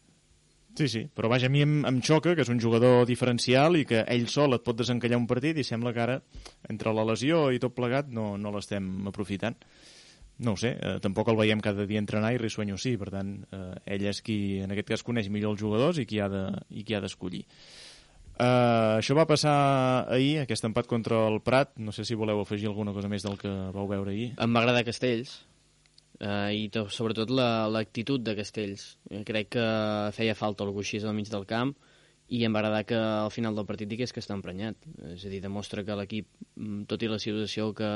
Sí, sí, però vaja, a mi em, em xoca que és un jugador diferencial i que ell sol et pot desencallar un partit i sembla que ara, entre la lesió i tot plegat, no, no l'estem aprofitant. No sé, eh, tampoc el veiem cada dia entrenar i Risueño sí, per tant, eh, ell és qui en aquest cas coneix millor els jugadors i qui ha. De, Uh, això va passar ahir, aquest empat contra el Prat. No sé si voleu afegir alguna cosa més del que vau veure ahir. Em va agradar Castells eh, i to, sobretot l'actitud la, de Castells. Eh, crec que feia falta algú així al mig del camp i em va agradar que al final del partit digués que està emprenyat. És a dir, demostra que l'equip, mm, tot i la situació que,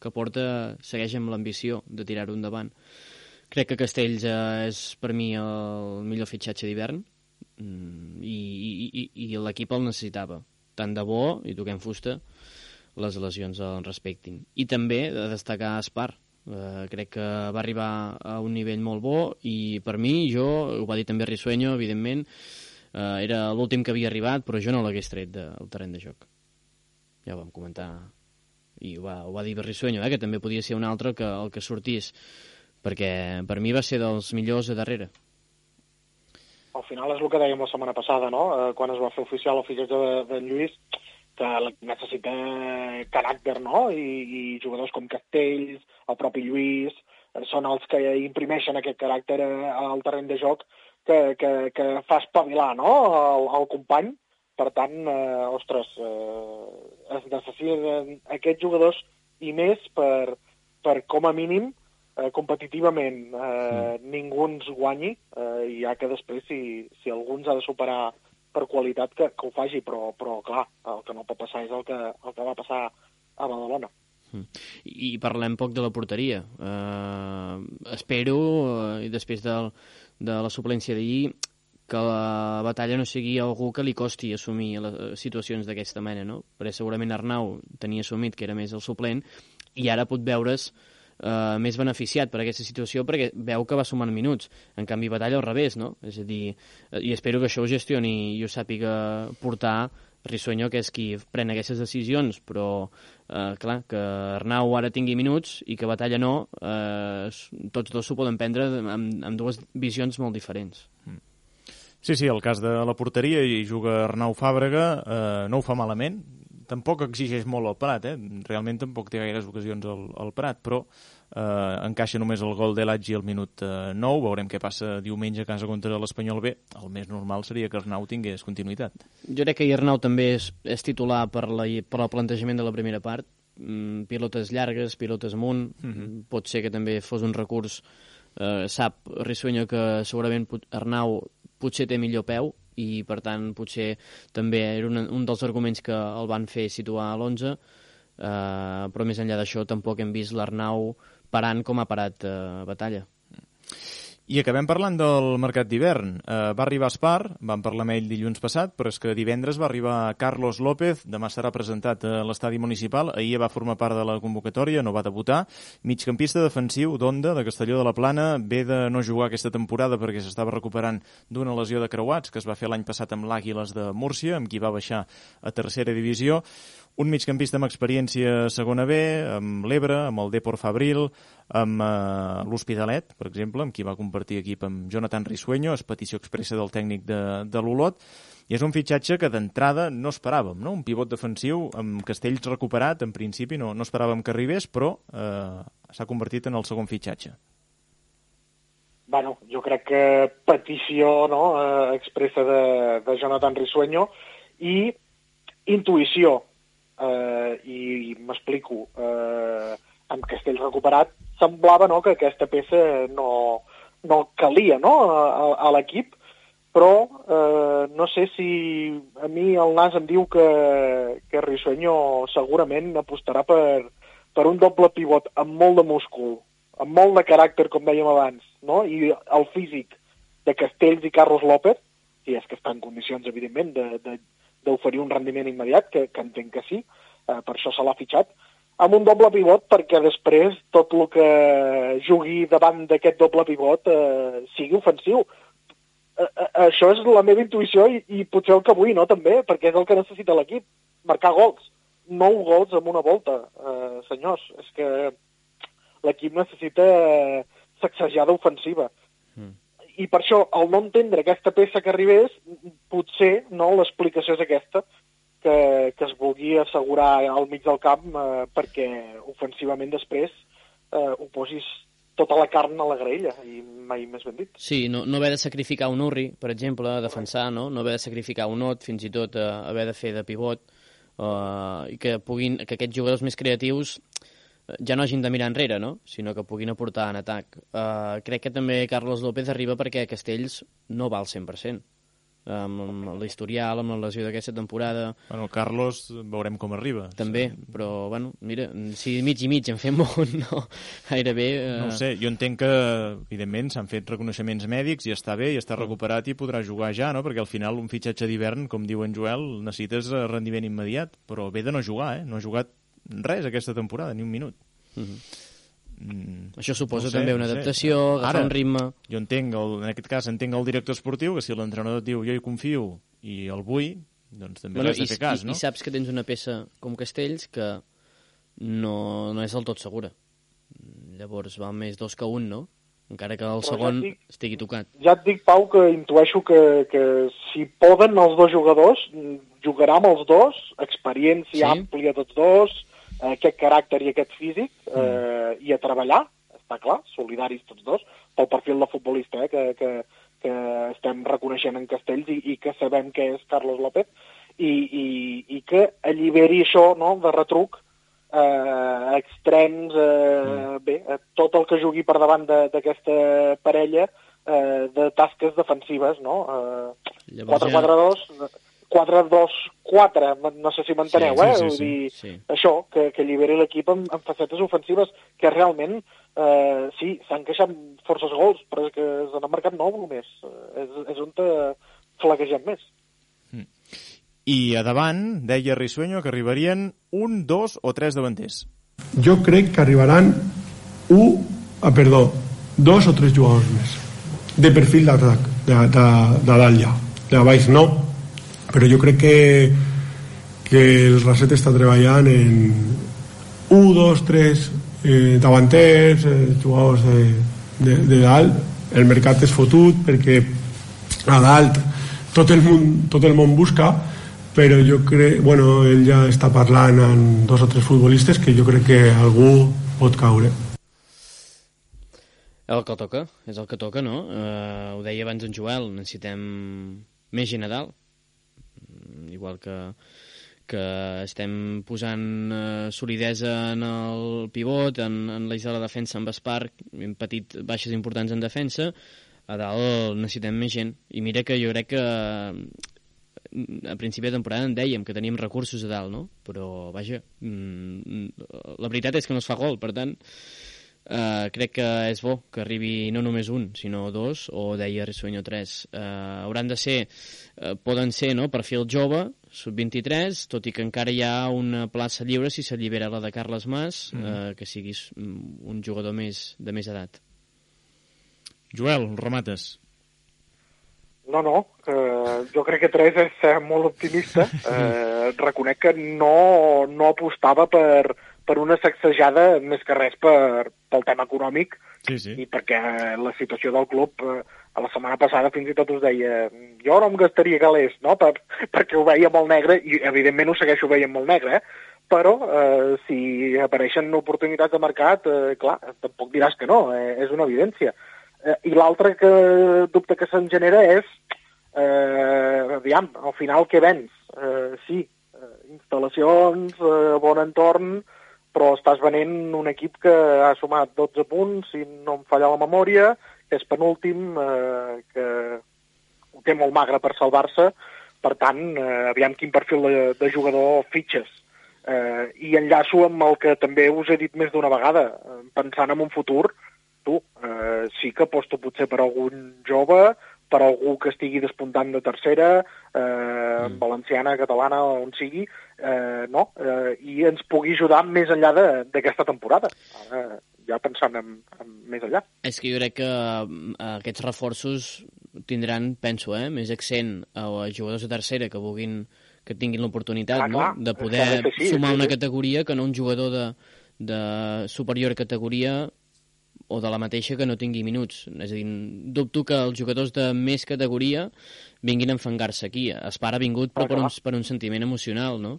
que porta, segueix amb l'ambició de tirar-ho endavant. Crec que Castells eh, és per mi el millor fitxatge d'hivern mm, i, i, i, i l'equip el necessitava. Tant de bo, i toquem fusta, les lesions el respectin. I també de destacar Espar, Uh, crec que va arribar a un nivell molt bo i per mi, jo, ho va dir també Risueño, evidentment, uh, era l'últim que havia arribat, però jo no l'hagués tret del terreny de joc. Ja ho vam comentar i ho va, ho va dir Risueño, eh, que també podia ser un altre que el que sortís, perquè per mi va ser dels millors a darrere. Al final és el que dèiem la setmana passada, no? Uh, quan es va fer oficial el fitxatge de, de Lluís, que necessita caràcter, no? I, i jugadors com Castells, el propi Lluís, eh, són els que imprimeixen aquest caràcter eh, al terreny de joc que, que, que fa espavilar no? el, el company. Per tant, eh, ostres, eh, es necessiten aquests jugadors i més per, per com a mínim, eh, competitivament, eh, mm. ningú ens guanyi, eh, ja que després, si, si algú ens ha de superar per qualitat que, que ho faci, però, però clar, el que no pot passar és el que, el que va passar a Badalona. Mm. I parlem poc de la porteria. Uh, espero, uh, després del, de la suplència d'ahir, que la batalla no sigui algú que li costi assumir les situacions d'aquesta mena, no? Perquè segurament Arnau tenia assumit que era més el suplent i ara pot veure's eh, més beneficiat per aquesta situació perquè veu que va sumant minuts. En canvi, Batalla al revés, no? És a dir, eh, i espero que això ho gestioni i ho sàpiga portar Risueño, que és qui pren aquestes decisions, però, eh, clar, que Arnau ara tingui minuts i que Batalla no, eh, tots dos s'ho poden prendre amb, amb dues visions molt diferents. Mm. Sí, sí, el cas de la porteria i juga Arnau Fàbrega eh, no ho fa malament, tampoc exigeix molt el Prat, eh? realment tampoc té gaires ocasions al, al Prat, però eh, encaixa només el gol de l'Atgi al minut eh, 9, veurem què passa diumenge a casa contra l'Espanyol B, el més normal seria que Arnau tingués continuïtat. Jo crec que Arnau també és, és titular per, la, per el plantejament de la primera part, mm, pilotes llargues, pilotes amunt, mhm. -huh. pot ser que també fos un recurs, eh, sap Rissuenyo que segurament Arnau potser té millor peu, i per tant potser també era un, un dels arguments que el van fer situar a l'11 eh, però més enllà d'això tampoc hem vist l'Arnau parant com ha parat eh, Batalla I acabem parlant del mercat d'hivern. Uh, va arribar Espar, vam parlar amb ell dilluns passat, però és que divendres va arribar Carlos López, demà serà presentat a l'estadi municipal, ahir va formar part de la convocatòria, no va debutar, migcampista defensiu d'Onda, de Castelló de la Plana, ve de no jugar aquesta temporada perquè s'estava recuperant d'una lesió de creuats que es va fer l'any passat amb l'Àguiles de Múrcia, amb qui va baixar a tercera divisió. Un migcampista amb experiència a segona B, amb l'Ebre, amb el Depor Fabril, amb eh, l'Hospitalet, per exemple, amb qui va compartir equip amb Jonathan Risueño, és petició expressa del tècnic de, de l'Olot, i és un fitxatge que d'entrada no esperàvem, no? un pivot defensiu amb Castells recuperat, en principi no, no esperàvem que arribés, però eh, s'ha convertit en el segon fitxatge. Bueno, jo crec que petició no, eh, expressa de, de Jonathan Risueño i intuïció, eh, i, i m'explico, eh, amb Castells recuperat, semblava no, que aquesta peça no, no calia no, a, a l'equip, però eh, no sé si a mi el nas em diu que, que Risueño segurament apostarà per, per un doble pivot amb molt de múscul, amb molt de caràcter, com dèiem abans, no? i el físic de Castells i Carlos López, si és que està en condicions, evidentment, d'oferir un rendiment immediat, que, que entenc que sí, eh, per això se l'ha fitxat, amb un doble pivot perquè després tot el que jugui davant d'aquest doble pivot eh, sigui ofensiu. Eh, eh, això és la meva intuïció i, i potser el que vull, no, també, perquè és el que necessita l'equip, marcar gols. Nou gols en una volta, eh, senyors. És que l'equip necessita eh, sacsejada ofensiva. Mm. I per això, al no entendre aquesta peça que arribés, potser no l'explicació és aquesta, que, que es vulgui assegurar al mig del camp eh, perquè ofensivament després eh, ho posis tota la carn a la graella, i mai més ben dit. Sí, no, no haver de sacrificar un Urri, per exemple, a defensar, no? no haver de sacrificar un Ot, fins i tot eh, haver de fer de pivot, eh, i que, puguin, que aquests jugadors més creatius eh, ja no hagin de mirar enrere, no? sinó que puguin aportar en atac. Uh, crec que també Carlos López arriba perquè Castells no va al 100% amb l'historial, amb la lesió d'aquesta temporada. Bueno, el Carlos veurem com arriba. També, sí. però, bueno, mira, si mig i mig en fem un, no, gairebé... Eh... No sé, jo entenc que, evidentment, s'han fet reconeixements mèdics i està bé, i està recuperat i podrà jugar ja, no? Perquè al final un fitxatge d'hivern, com diu en Joel, necessites rendiment immediat, però ve de no jugar, eh? No ha jugat res aquesta temporada, ni un minut. Uh mhm. Mm, Això suposa no sé, també una adaptació, no sé. agafar Ara, un ritme... Jo entenc, el, en aquest cas entenc el director esportiu, que si l'entrenador diu jo hi confio i el vull, doncs també bueno, has de fer cas, i, no? I saps que tens una peça com Castells que no, no és del tot segura. Llavors va més dos que un, no? Encara que el Però segon ja dic, estigui tocat. Ja et dic, Pau, que intueixo que, que si poden els dos jugadors, jugarà amb els dos, experiència sí? àmplia tots dos, aquest caràcter i aquest físic mm. eh, i a treballar, està clar, solidaris tots dos, pel perfil de futbolista eh, que, que, que estem reconeixent en Castells i, i que sabem que és Carlos López, i, i, i que alliberi això no, de retruc eh, extrems, eh, mm. bé, eh, tot el que jugui per davant d'aquesta parella eh, de tasques defensives, no? Eh, 4-4-2... Ja 4-2-4, no sé si m'enteneu, sí, sí, eh? Sí, Vull sí, dir, sí. això, que, que alliberi l'equip amb, amb facetes ofensives, que realment, eh, sí, s'han queixat forces gols, però és que s'han marcat nou només. És, és on te flaquegem més. Mm. I a davant, deia Risueño, que arribarien un, dos o tres davanters. Jo crec que arribaran un, ah, perdó, dos o tres jugadors més de perfil d'atac, de, de, de dalt ja. De baix no, però jo crec que, que el Raset està treballant en 1, 2, 3 eh, davanters, eh, jugadors de, de, de dalt el mercat és fotut perquè a dalt tot el món, tot el món busca però jo crec, bueno, ell ja està parlant amb dos o tres futbolistes que jo crec que algú pot caure. El que toca, és el que toca, no? Uh, ho deia abans en Joel, necessitem més gent a dalt igual que, que estem posant eh, solidesa en el pivot, en, en l'eix de la defensa amb Espar, hem patit baixes importants en defensa, a dalt necessitem més gent. I mira que jo crec que a principi de temporada en dèiem que teníem recursos a dalt, no? Però, vaja, mm, la veritat és que no es fa gol, per tant, Uh, crec que és bo que arribi no només un, sinó dos, o deia Risueño tres. Uh, hauran de ser, uh, poden ser, no?, perfil jove, sub-23, tot i que encara hi ha una plaça lliure si s'allibera la de Carles Mas, mm. uh, que siguis un jugador més de més edat. Joel, remates. No, no, eh, jo crec que tres és ser molt optimista. Eh, reconec que no, no apostava per, per una sacsejada més que res per, pel tema econòmic sí, sí. i perquè la situació del club eh, a la setmana passada fins i tot us deia jo no em gastaria calés, no? Per, perquè ho veia molt negre i evidentment ho segueixo veient molt negre, eh? però eh, si apareixen oportunitats de mercat, eh, clar, tampoc diràs que no, eh, és una evidència. Eh, I l'altre que dubte que se'n genera és, eh, aviam, al final què vens? Eh, sí, eh, instal·lacions, eh, bon entorn, però estàs venent un equip que ha sumat 12 punts, si no em falla la memòria, és penúltim, eh, que ho té molt magre per salvar-se, per tant, eh, aviam quin perfil de, de jugador fitxes. Eh, I enllaço amb el que també us he dit més d'una vegada, eh, pensant en un futur, tu, eh, sí que aposto potser per algun jove, per algú que estigui despuntant de tercera, eh, mm. valenciana, catalana, on sigui, eh, no? eh, i ens pugui ajudar més enllà d'aquesta temporada. Ara, ja pensant en, en més enllà. És que jo crec que uh, aquests reforços tindran, penso, eh, més accent a, jugadors de tercera que vulguin que tinguin l'oportunitat no? de poder sí, sumar sí, una sí. categoria que no un jugador de, de superior categoria o de la mateixa que no tingui minuts. És a dir, dubto que els jugadors de més categoria vinguin a enfangar-se aquí. Espara ha vingut però per un, per un sentiment emocional, no?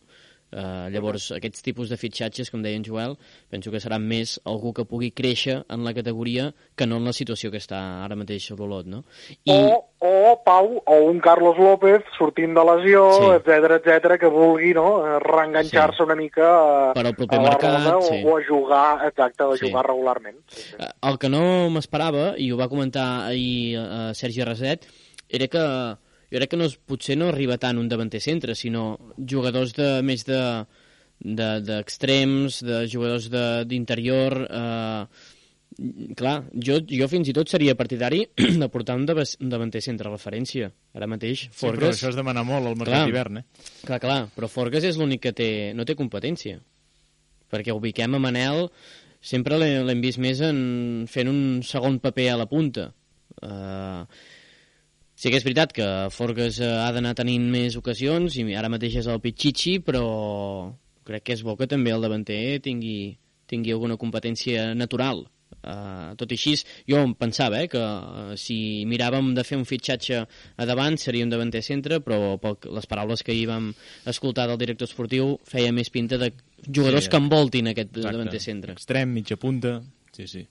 Uh, llavors, aquests tipus de fitxatges, com deia en Joel, penso que serà més algú que pugui créixer en la categoria que no en la situació que està ara mateix a l'Olot, no? I... O, o, Pau, o un Carlos López sortint de lesió, sí. etc etc que vulgui no, reenganxar-se sí. una mica a, per al proper a mercat, ronda, sí. o, a jugar, exacte, a sí. jugar regularment. Sí, sí. Eh, el que no m'esperava, i ho va comentar ahir uh, Sergi Reset, era que jo crec que no, potser no arriba tant un davanter centre, sinó jugadors de més de d'extrems, de, de jugadors d'interior... Eh, clar, jo, jo fins i tot seria partidari de portar un davanter centre a referència. Ara mateix, Forges... Sí, però això es demana molt al mercat d'hivern, eh? Clar, clar, però Forges és l'únic que té, no té competència. Perquè ubiquem a Manel, sempre l'hem vist més en fent un segon paper a la punta. Uh, Sí que és veritat que Forges eh, ha d'anar tenint més ocasions i ara mateix és el Pichichi, però crec que és bo que també el davanter tingui, tingui alguna competència natural. Uh, tot i així, jo em pensava eh, que uh, si miràvem de fer un fitxatge a davant seria un davanter centre, però pel, les paraules que hi vam escoltar del director esportiu feia més pinta de jugadors sí, que envoltin aquest exacte. davanter centre. Extrem, mitja punta, sí, sí.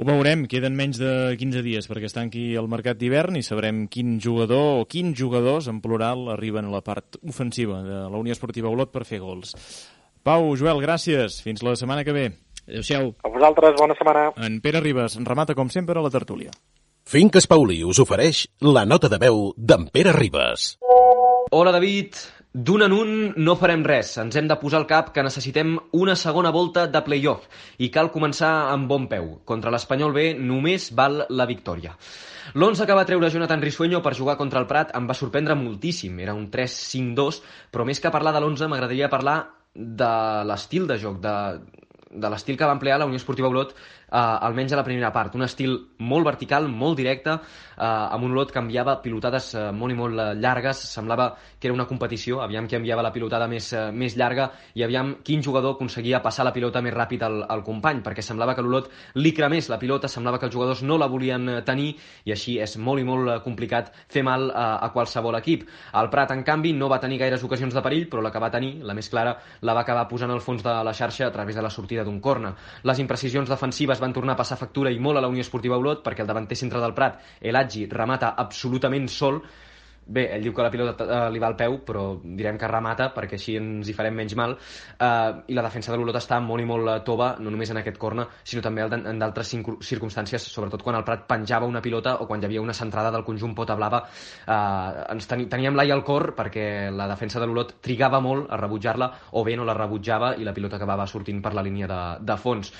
Ho veurem, queden menys de 15 dies perquè es tanqui el mercat d'hivern i sabrem quin jugador o quins jugadors, en plural, arriben a la part ofensiva de la Unió Esportiva Olot per fer gols. Pau, Joel, gràcies. Fins la setmana que ve. Adéu-siau. A vosaltres, bona setmana. En Pere Ribas remata, com sempre, a la tertúlia. Finques Pauli us ofereix la nota de veu d'en Pere Ribas. Hola, David. D'un en un no farem res. Ens hem de posar al cap que necessitem una segona volta de play-off i cal començar amb bon peu. Contra l'Espanyol B només val la victòria. L'11 que va treure Jonathan Risueño per jugar contra el Prat em va sorprendre moltíssim. Era un 3-5-2, però més que parlar de l'11 m'agradaria parlar de l'estil de joc, de, de l'estil que va emplear la Unió Esportiva Olot eh, almenys a la primera part. Un estil molt vertical, molt directe, eh, amb un lot que enviava pilotades eh, molt i molt eh, llargues, semblava que era una competició, aviam qui enviava la pilotada més, eh, més llarga i aviam quin jugador aconseguia passar la pilota més ràpid al, al company, perquè semblava que l'Olot li cremés la pilota, semblava que els jugadors no la volien eh, tenir i així és molt i molt eh, complicat fer mal a, a qualsevol equip. El Prat, en canvi, no va tenir gaires ocasions de perill, però la que va tenir, la més clara, la va acabar posant al fons de la xarxa a través de la sortida d'un corna. Les imprecisions defensives van tornar a passar factura i molt a la Unió Esportiva Olot perquè el davanter centre del Prat, el Adji, remata absolutament sol bé, ell diu que la pilota uh, li va al peu, però direm que remata perquè així ens hi farem menys mal. Uh, I la defensa de l'Olot està molt i molt tova, no només en aquest corna, sinó també en d'altres circumstàncies, sobretot quan el Prat penjava una pilota o quan hi havia una centrada del conjunt Pota Blava. Uh, ens teni teníem l'ai al cor perquè la defensa de l'Olot trigava molt a rebutjar-la o bé no la rebutjava i la pilota acabava sortint per la línia de, de fons.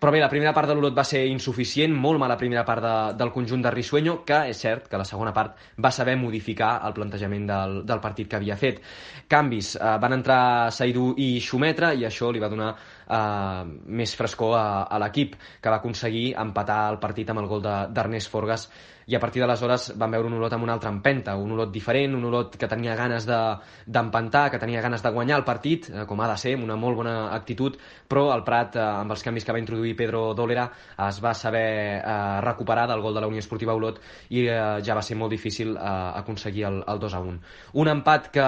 Però bé, la primera part de l'Olot va ser insuficient, molt mala primera part de, del conjunt de Rissuenyo, que és cert que la segona part va saber modificar el plantejament del, del partit que havia fet. Canvis, eh, van entrar Saidu i Xumetra i això li va donar eh, més frescor a, a l'equip, que va aconseguir empatar el partit amb el gol d'Ernest Forgas i a partir d'aleshores vam veure un Olot amb una altra empenta, un Olot diferent, un Olot que tenia ganes d'empantar, de, que tenia ganes de guanyar el partit, eh, com ha de ser, amb una molt bona actitud, però el Prat, eh, amb els canvis que va introduir Pedro Dólera, es va saber eh, recuperar del gol de la Unió Esportiva Olot i eh, ja va ser molt difícil eh, aconseguir el, el 2 a 1. Un empat que,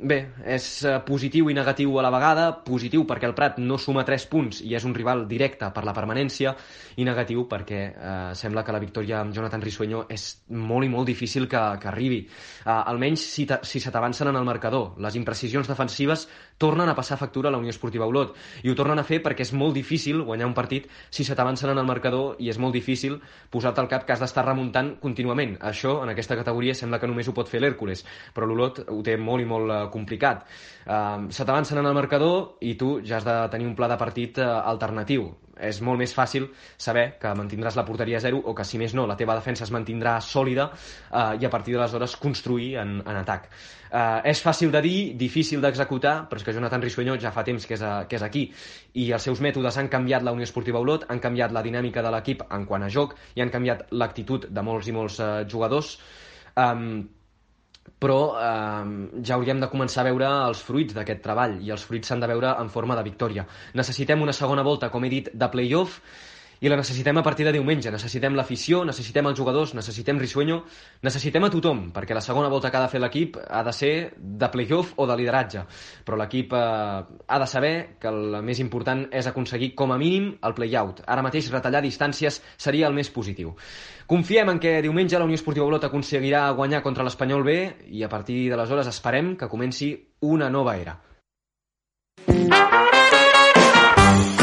bé, és eh, positiu i negatiu a la vegada, positiu perquè el Prat no suma 3 punts i és un rival directe per la permanència, i negatiu perquè eh, sembla que la victòria amb Jonathan Rissuell Senyor, és molt i molt difícil que, que arribi. Uh, almenys si, si se t'avancen en el marcador. Les imprecisions defensives tornen a passar factura a la Unió Esportiva Olot i ho tornen a fer perquè és molt difícil guanyar un partit si se t'avancen en el marcador i és molt difícil posar-te al cap que has d'estar remuntant contínuament. Això, en aquesta categoria, sembla que només ho pot fer l'Hèrcules, però l'Olot ho té molt i molt uh, complicat. Uh, se t'avancen en el marcador i tu ja has de tenir un pla de partit uh, alternatiu és molt més fàcil saber que mantindràs la porteria a zero o que, si més no, la teva defensa es mantindrà sòlida eh, i a partir d'aleshores construir en, en atac. Eh, és fàcil de dir, difícil d'executar, però és que Jonathan Rissuenyo ja fa temps que és, a, que és aquí i els seus mètodes han canviat la Unió Esportiva Olot, han canviat la dinàmica de l'equip en quant a joc i han canviat l'actitud de molts i molts eh, jugadors. Um, però eh, ja hauríem de començar a veure els fruits d'aquest treball i els fruits s'han de veure en forma de victòria. Necessitem una segona volta, com he dit, de play-off i la necessitem a partir de diumenge. Necessitem l'afició, necessitem els jugadors, necessitem Risueño, necessitem a tothom, perquè la segona volta que ha de fer l'equip ha de ser de playoff o de lideratge. Però l'equip eh, ha de saber que el més important és aconseguir com a mínim el play-out. Ara mateix retallar distàncies seria el més positiu. Confiem en que diumenge la Unió Esportiva Olot aconseguirà guanyar contra l'Espanyol B i a partir d'aleshores esperem que comenci una nova era.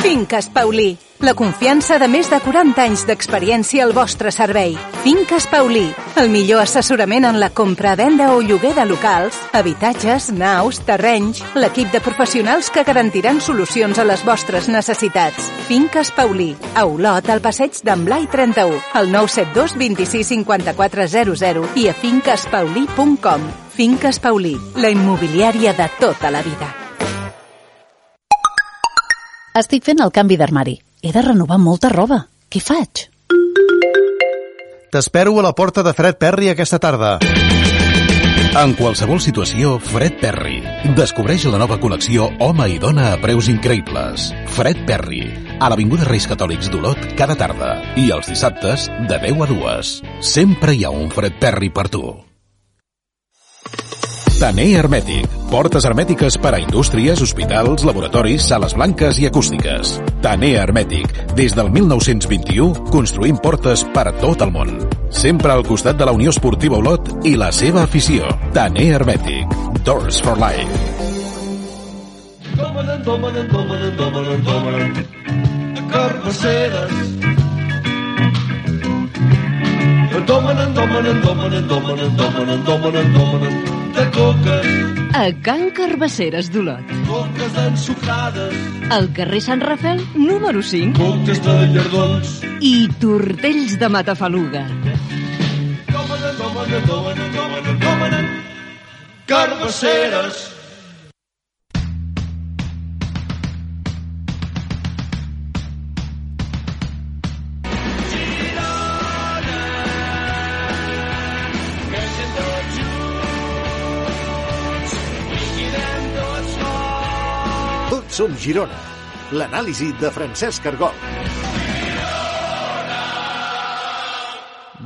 Finques Paulí, la confiança de més de 40 anys d'experiència al vostre servei. Finques Paulí, el millor assessorament en la compra, venda o lloguer de locals, habitatges, naus, terrenys, l'equip de professionals que garantiran solucions a les vostres necessitats. Finques Paulí, a Olot, al passeig d'en Blai 31, al 972 26 54 00 i a finquespaulí.com. Finques Paulí, la immobiliària de tota la vida. Estic fent el canvi d'armari. He de renovar molta roba. Què faig? T'espero a la porta de Fred Perry aquesta tarda. En qualsevol situació, Fred Perry. Descobreix la nova col·lecció Home i Dona a preus increïbles. Fred Perry, a l'Avinguda Reis Catòlics d'Olot cada tarda. I els dissabtes, de 10 a 2. Sempre hi ha un Fred Perry per tu. Taner Hermètic. Portes hermètiques per a indústries, hospitals, laboratoris, sales blanques i acústiques. Taner Hermètic. Des del 1921, construïm portes per a tot el món. Sempre al costat de la Unió Esportiva Olot i la seva afició. Taner Hermètic. Doors for Life. Carbasseres. Domanen, domanen, domanen, domanen, domanen, domanen, domanen de coques. A Can Carbasseres d'Olot. Coques ensucrades. Al carrer Sant Rafel, número 5. Coques de llardons. I tortells de matafaluga. Domanen, domanen. Carbasseres. Som Girona. L'anàlisi de Francesc Argol.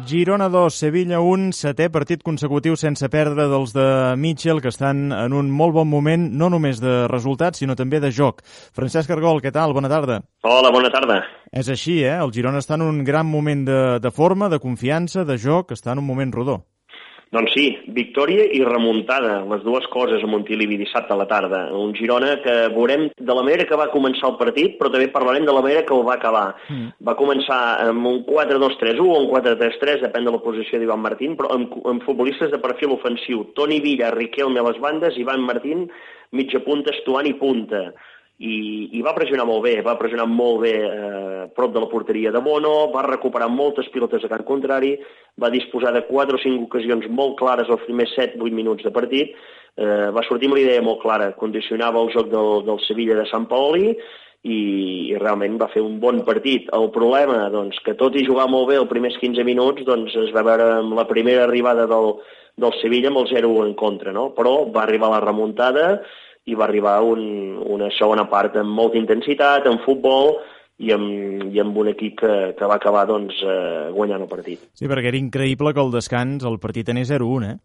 Girona 2, Sevilla 1, setè partit consecutiu sense perdre dels de Mitchell, que estan en un molt bon moment, no només de resultats, sinó també de joc. Francesc Argol, què tal? Bona tarda. Hola, bona tarda. És així, eh? El Girona està en un gran moment de, de forma, de confiança, de joc, està en un moment rodó. Doncs sí, victòria i remuntada, les dues coses a Montilivi dissabte a la tarda. Un Girona que veurem de la manera que va començar el partit, però també parlarem de la manera que el va acabar. Mm. Va començar amb un 4-2-3-1 o un 4-3-3, depèn de la posició d'Ivan Martín, però amb, amb futbolistes de perfil ofensiu. Toni Villa, Riquelme a les bandes, Ivan Martín, mitja punta, Estuani punta i, i va pressionar molt bé, va pressionar molt bé eh, prop de la porteria de Bono, va recuperar moltes pilotes a camp contrari, va disposar de 4 o 5 ocasions molt clares als primers 7-8 minuts de partit, eh, va sortir amb l'idea molt clara, condicionava el joc del, del Sevilla de Sant Paoli i, i realment va fer un bon partit. El problema, doncs, que tot i jugar molt bé els primers 15 minuts, doncs es va veure amb la primera arribada del, del Sevilla amb el 0 en contra, no? Però va arribar la remuntada, i va arribar un, una segona part amb molta intensitat, en futbol, i amb, i amb un equip que, que va acabar doncs, eh, guanyant el partit. Sí, perquè era increïble que el descans el partit anés 0-1, eh?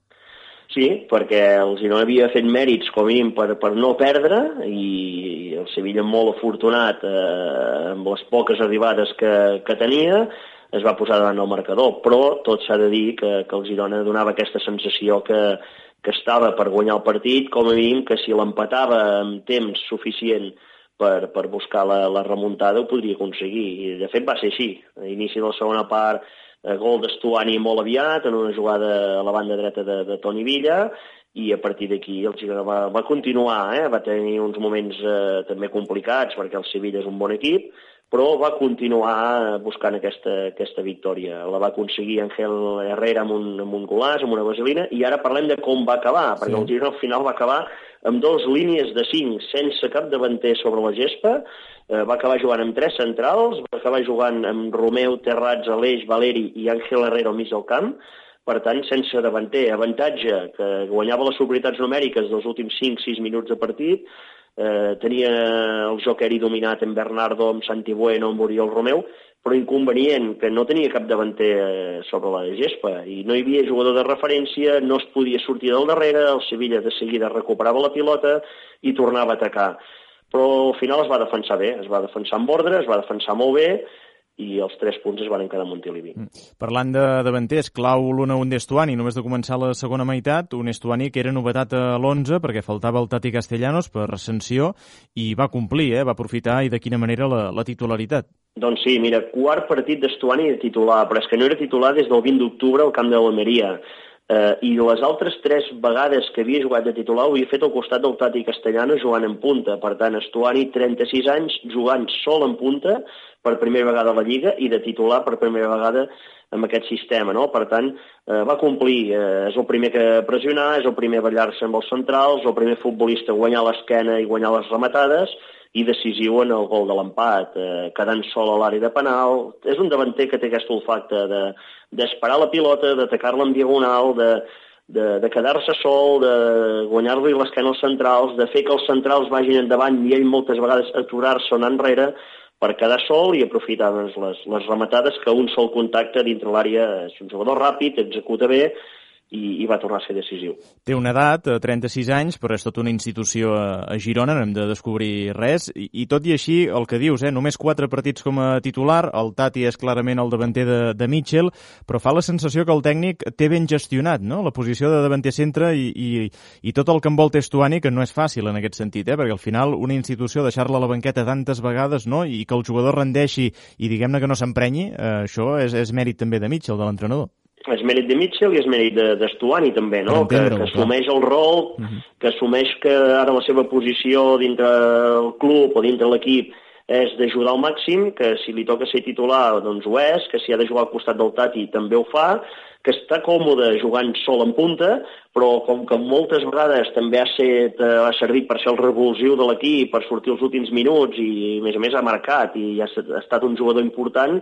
Sí, perquè el Girona havia fet mèrits com a mínim per, per no perdre i el Sevilla molt afortunat eh, amb les poques arribades que, que tenia es va posar davant el marcador, però tot s'ha de dir que, que el Girona donava aquesta sensació que, que estava per guanyar el partit, com a mínim que si l'empatava amb temps suficient per, per buscar la, la remuntada ho podria aconseguir. I de fet va ser així. A inici de la segona part, eh, gol d'Estuani molt aviat, en una jugada a la banda dreta de, de Toni Villa, i a partir d'aquí el Girona va, va continuar, eh? va tenir uns moments eh, també complicats perquè el Sevilla és un bon equip, però va continuar buscant aquesta, aquesta victòria. La va aconseguir Ángel Herrera amb un, amb un golàs, amb una vaselina, i ara parlem de com va acabar, perquè sí. el Girona al final va acabar amb dues línies de cinc, sense cap davanter sobre la gespa, eh, va acabar jugant amb tres centrals, va acabar jugant amb Romeu, Terrats, Aleix, Valeri i Ángel Herrera al mig del camp, per tant, sense davanter, avantatge que guanyava les superioritats numèriques dels últims 5-6 minuts de partit, eh, tenia el joc aeri dominat en Bernardo, amb Santi Bueno, amb Oriol Romeu, però inconvenient que no tenia cap davanter eh, sobre la gespa i no hi havia jugador de referència, no es podia sortir del darrere, el Sevilla de seguida recuperava la pilota i tornava a atacar. Però al final es va defensar bé, es va defensar amb ordre, es va defensar molt bé i els tres punts es van quedar a Montilivi. Mm. Parlant de davanters, clau l'una un d'Estuani, només de començar la segona meitat, un Estuani que era novetat a l'11 perquè faltava el Tati Castellanos per sanció i va complir, eh? va aprofitar i de quina manera la, la titularitat. Doncs sí, mira, quart partit d'Estuani de titular, però és que no era titular des del 20 d'octubre al camp de l'Almeria. Eh, I les altres tres vegades que havia jugat de titular ho havia fet al costat del Tati Castellano jugant en punta. Per tant, Estuani, 36 anys, jugant sol en punta per primera vegada a la Lliga i de titular per primera vegada amb aquest sistema. No? Per tant, eh, va complir. Eh, és el primer que pressionar, és el primer a ballar-se amb els centrals, el primer futbolista a guanyar l'esquena i guanyar les rematades, i decisiu en el gol de l'empat, eh, quedant sol a l'àrea de penal. És un davanter que té aquest olfacte d'esperar de, la pilota, d'atacar-la en diagonal, de, de, de quedar-se sol, de guanyar-li l'esquena als centrals, de fer que els centrals vagin endavant i ell moltes vegades aturar-se o anar enrere per quedar sol i aprofitar doncs, les, les rematades que un sol contacte dintre l'àrea és un jugador ràpid, executa bé i, i va tornar a ser decisiu. Té una edat, 36 eh, anys, però és tota una institució a Girona, no hem de descobrir res, i, i tot i així, el que dius, eh, només quatre partits com a titular, el Tati és clarament el davanter de, de Mitchell, però fa la sensació que el tècnic té ben gestionat no? la posició de davanter centre i, i, i tot el que envolta Estuani, que no és fàcil en aquest sentit, eh? perquè al final una institució deixar-la a la banqueta tantes vegades no? i que el jugador rendeixi i diguem-ne que no s'emprenyi, eh, això és, és mèrit també de Mitchell, de l'entrenador és mèrit de Mitchell i és mèrit d'Estuani de, també, no? Que, que assumeix el rol, uh mhm. -huh. que assumeix que ara la seva posició dintre el club o dintre l'equip és d'ajudar al màxim, que si li toca ser titular doncs ho és, que si ha de jugar al costat del Tati també ho fa, que està còmode jugant sol en punta, però com que moltes vegades també ha, set, eh, ha servit per ser el revulsiu de l'equip, per sortir els últims minuts i a més a més ha marcat i ha, ha estat un jugador important,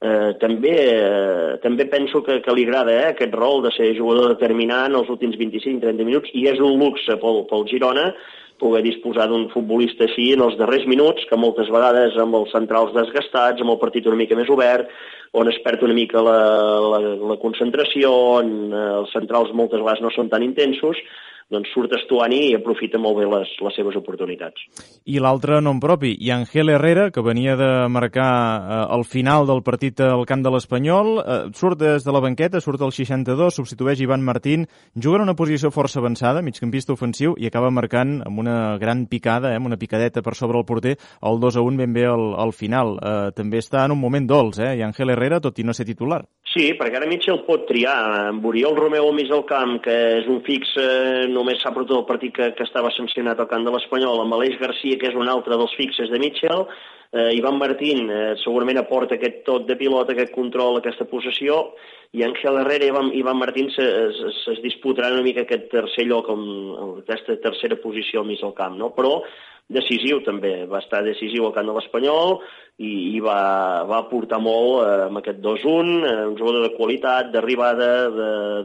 eh, també, eh, també penso que, que li agrada eh, aquest rol de ser jugador determinant els últims 25-30 minuts i és un luxe pel, pel Girona poder disposar d'un futbolista així en els darrers minuts, que moltes vegades amb els centrals desgastats, amb el partit una mica més obert, on es perd una mica la, la, la concentració, on eh, els centrals moltes vegades no són tan intensos, doncs surt Estuani i aprofita molt bé les, les seves oportunitats. I l'altre nom propi, i Ángel Herrera, que venia de marcar eh, el final del partit al camp de l'Espanyol, eh, surt des de la banqueta, surt al 62, substitueix Ivan Martín, juga en una posició força avançada, migcampista ofensiu, i acaba marcant amb una gran picada, eh, amb una picadeta per sobre el porter, el 2 a 1 ben bé al, al final. Eh, també està en un moment dolç, eh, i Ángel Herrera, tot i no ser titular. Sí, perquè ara Mitchell pot triar. Amb Oriol Romeu mig del camp, que és un fix, eh, només s'ha perdut el partit que, que estava sancionat al camp de l'Espanyol, amb Aleix Garcia, que és un altre dels fixes de Mitchell, eh, Ivan Martín eh, segurament aporta aquest tot de pilota, aquest control, aquesta possessió, i Ángel Herrera i Ivan, Ivan Martín se, se, se disputaran una mica aquest tercer lloc, amb, aquesta tercera posició al mig del camp, no? però decisiu també, va estar decisiu al camp de l'Espanyol i, i va, va aportar molt eh, amb aquest 2-1, eh, un jugador de qualitat, d'arribada,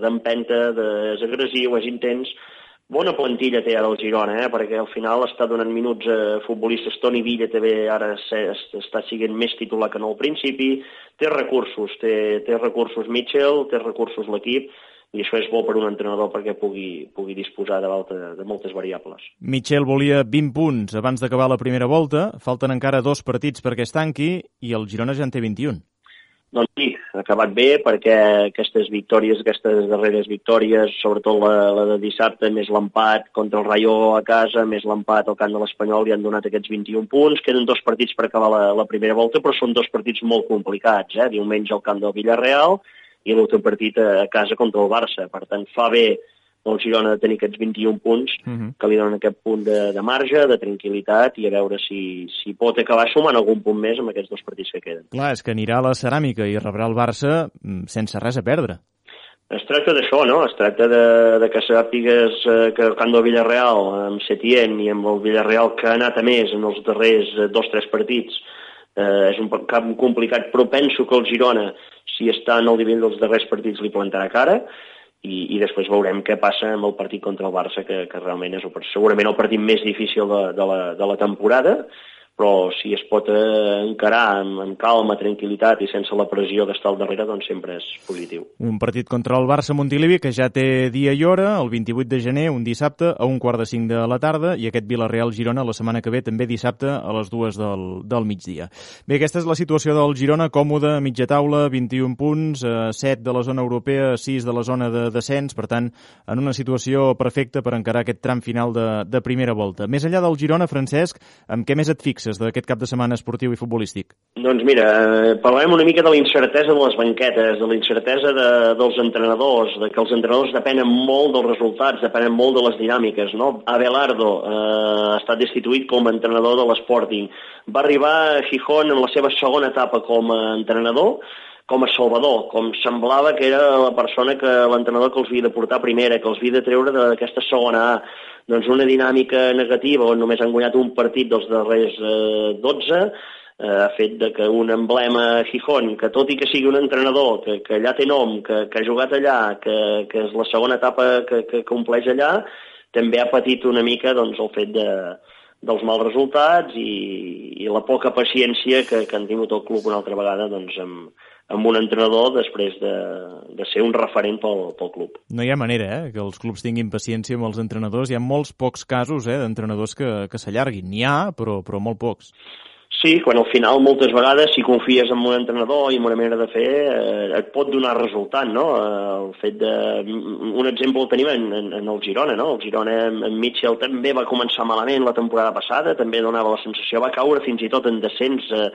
d'empenta, de, és agressiu, és intens, bona plantilla té ara el Girona, eh? perquè al final està donant minuts a futbolistes. Toni Villa també ara està siguent més titular que no al principi. Té recursos, té, té recursos Mitchell, té recursos l'equip, i això és bo per un entrenador perquè pugui, pugui disposar de, de moltes variables. Michel volia 20 punts abans d'acabar la primera volta, falten encara dos partits perquè es tanqui i el Girona ja en té 21. Doncs sí, ha acabat bé perquè aquestes victòries, aquestes darreres victòries, sobretot la, la de dissabte, més l'empat contra el Rayó a casa, més l'empat al camp de l'Espanyol, li han donat aquests 21 punts. Queden dos partits per acabar la, la primera volta, però són dos partits molt complicats. Eh? Diumenge al camp del Villarreal i l'últim partit a casa contra el Barça. Per tant, fa bé el Girona de tenir aquests 21 punts uh -huh. que li donen aquest punt de, de marge, de tranquil·litat i a veure si, si pot acabar sumant algun punt més amb aquests dos partits que queden. Clar, és que anirà a la ceràmica i rebrà el Barça mm, sense res a perdre. Es tracta d'això, no? Es tracta de, de que sàpigues eh, que el camp del Villarreal, amb Setién i amb el Villarreal que ha anat a més en els darrers eh, dos o tres partits, eh, és un camp complicat, però penso que el Girona si està en el nivell dels darrers partits li plantarà cara i, i després veurem què passa amb el partit contra el Barça, que, que realment és el, segurament el partit més difícil de, de, la, de la temporada, però si es pot encarar amb, amb calma, tranquil·litat i sense la pressió d'estar al darrere, doncs sempre és positiu. Un partit contra el Barça Montilivi que ja té dia i hora, el 28 de gener, un dissabte, a un quart de cinc de la tarda, i aquest Villarreal-Girona la setmana que ve també dissabte a les dues del, del migdia. Bé, aquesta és la situació del Girona, còmode, mitja taula, 21 punts, eh, 7 de la zona europea, 6 de la zona de descens, per tant, en una situació perfecta per encarar aquest tram final de, de primera volta. Més enllà del Girona, Francesc, amb què més et fixes fixes d'aquest cap de setmana esportiu i futbolístic? Doncs mira, eh, parlem una mica de la incertesa de les banquetes, de la incertesa de, dels entrenadors, de que els entrenadors depenen molt dels resultats, depenen molt de les dinàmiques. No? Abelardo eh, ha estat destituït com a entrenador de l'Sporting. Va arribar a Gijón en la seva segona etapa com a entrenador, com a salvador, com semblava que era la persona que l'entrenador que els havia de portar primera, que els havia de treure d'aquesta segona A. Doncs una dinàmica negativa on només han guanyat un partit dels darrers eh, 12 eh, ha fet de que un emblema Gijón, que tot i que sigui un entrenador, que, que allà té nom, que, que ha jugat allà, que, que és la segona etapa que, que compleix allà, també ha patit una mica doncs, el fet de, dels mals resultats i, i la poca paciència que, que han tingut el club una altra vegada doncs, amb, amb un entrenador després de, de ser un referent pel, pel club. No hi ha manera eh, que els clubs tinguin paciència amb els entrenadors. Hi ha molts pocs casos eh, d'entrenadors que, que s'allarguin. N'hi ha, però, però molt pocs. Sí, quan al final moltes vegades si confies en un entrenador i en una manera de fer eh, et pot donar resultat, no? Eh, el fet de... Un exemple el tenim en, en, en el Girona, no? El Girona en Mitchell també va començar malament la temporada passada, també donava la sensació, va caure fins i tot en descens eh,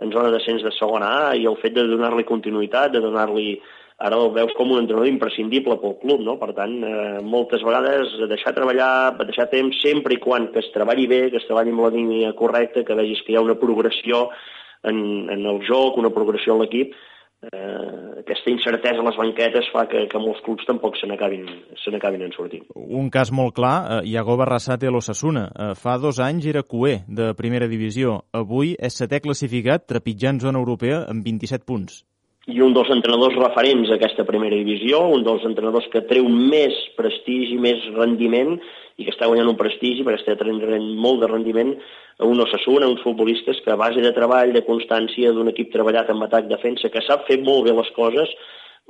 en zona d'ascens de segona A i el fet de donar-li continuïtat, de donar-li ara el veus com un entrenador imprescindible pel club, no? Per tant, eh, moltes vegades deixar treballar, deixar temps, sempre i quan que es treballi bé, que es treballi amb la línia correcta, que vegis que hi ha una progressió en, en el joc, una progressió en l'equip, eh, aquesta incertesa a les banquetes fa que, que molts clubs tampoc se n'acabin en sortint. Un cas molt clar, eh, Iago Barrasate a l'Ossassuna. Eh, fa dos anys era cué de primera divisió. Avui és setè classificat, trepitjant zona europea amb 27 punts i un dels entrenadors referents a aquesta primera divisió, un dels entrenadors que treu més prestigi, més rendiment i que està guanyant un prestigi perquè està tenint molt de rendiment a un Osasuna, uns futbolistes que a base de treball, de constància, d'un equip treballat en atac-defensa, que sap fer molt bé les coses,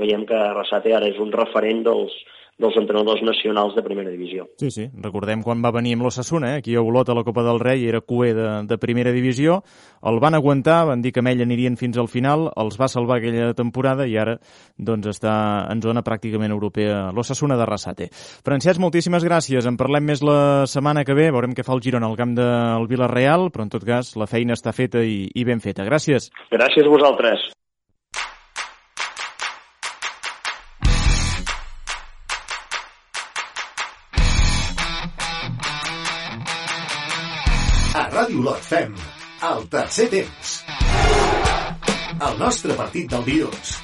veiem que Arrasate ara és un referent dels, dels entrenadors nacionals de primera divisió. Sí, sí, recordem quan va venir amb l'Ossassuna, eh? aquí a Olot a la Copa del Rei era cué de, de primera divisió, el van aguantar, van dir que amb ell anirien fins al final, els va salvar aquella temporada i ara doncs està en zona pràcticament europea l'Ossassuna de Rassate. Francesc, moltíssimes gràcies, en parlem més la setmana que ve, veurem què fa el Girona al camp del Villarreal, però en tot cas la feina està feta i, i ben feta. Gràcies. Gràcies a vosaltres. Ràdio Lot fem el tercer temps. El nostre partit del dilluns.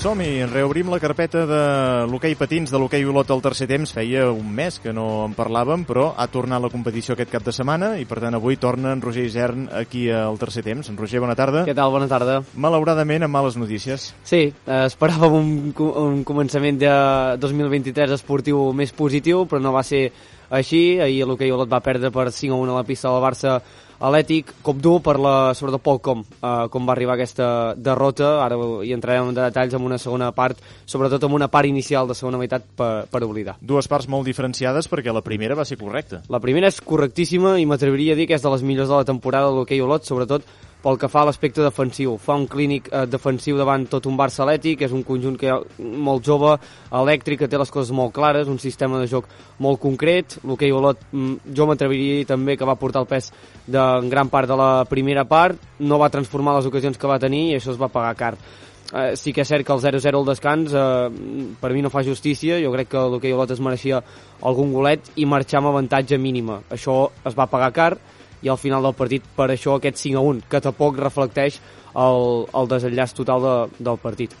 Som-hi, reobrim la carpeta de l'hoquei patins de l'hoquei Olot al tercer temps. Feia un mes que no en parlàvem, però ha tornat la competició aquest cap de setmana i, per tant, avui torna en Roger Isern aquí al tercer temps. En Roger, bona tarda. Què tal? Bona tarda. Malauradament, amb males notícies. Sí, eh, esperàvem un, un començament de 2023 esportiu més positiu, però no va ser així. Ahir l'hoquei Olot va perdre per 5 a 1 a la pista del Barça Atlètic, cop dur per la, sobretot pel com, eh, com va arribar aquesta derrota, ara hi entrarem en detalls amb una segona part, sobretot amb una part inicial de segona meitat per, per oblidar. Dues parts molt diferenciades perquè la primera va ser correcta. La primera és correctíssima i m'atreviria a dir que és de les millors de la temporada de l'hoquei Olot, sobretot pel que fa a l'aspecte defensiu. Fa un clínic eh, defensiu davant tot un Barça Atlètic, és un conjunt que molt jove, elèctric, que té les coses molt clares, un sistema de joc molt concret. L'hoquei Olot, mm, jo m'atreviria també que va portar el pes de gran part de la primera part, no va transformar les ocasions que va tenir i això es va pagar car. Eh, sí que és cert que el 0-0 al descans eh, per mi no fa justícia, jo crec que l'hoquei Olot es mereixia algun golet i marxar amb avantatge mínima. Això es va pagar car, i al final del partit per això aquest 5 a 1, que tampoc reflecteix el, el desenllaç total de, del partit.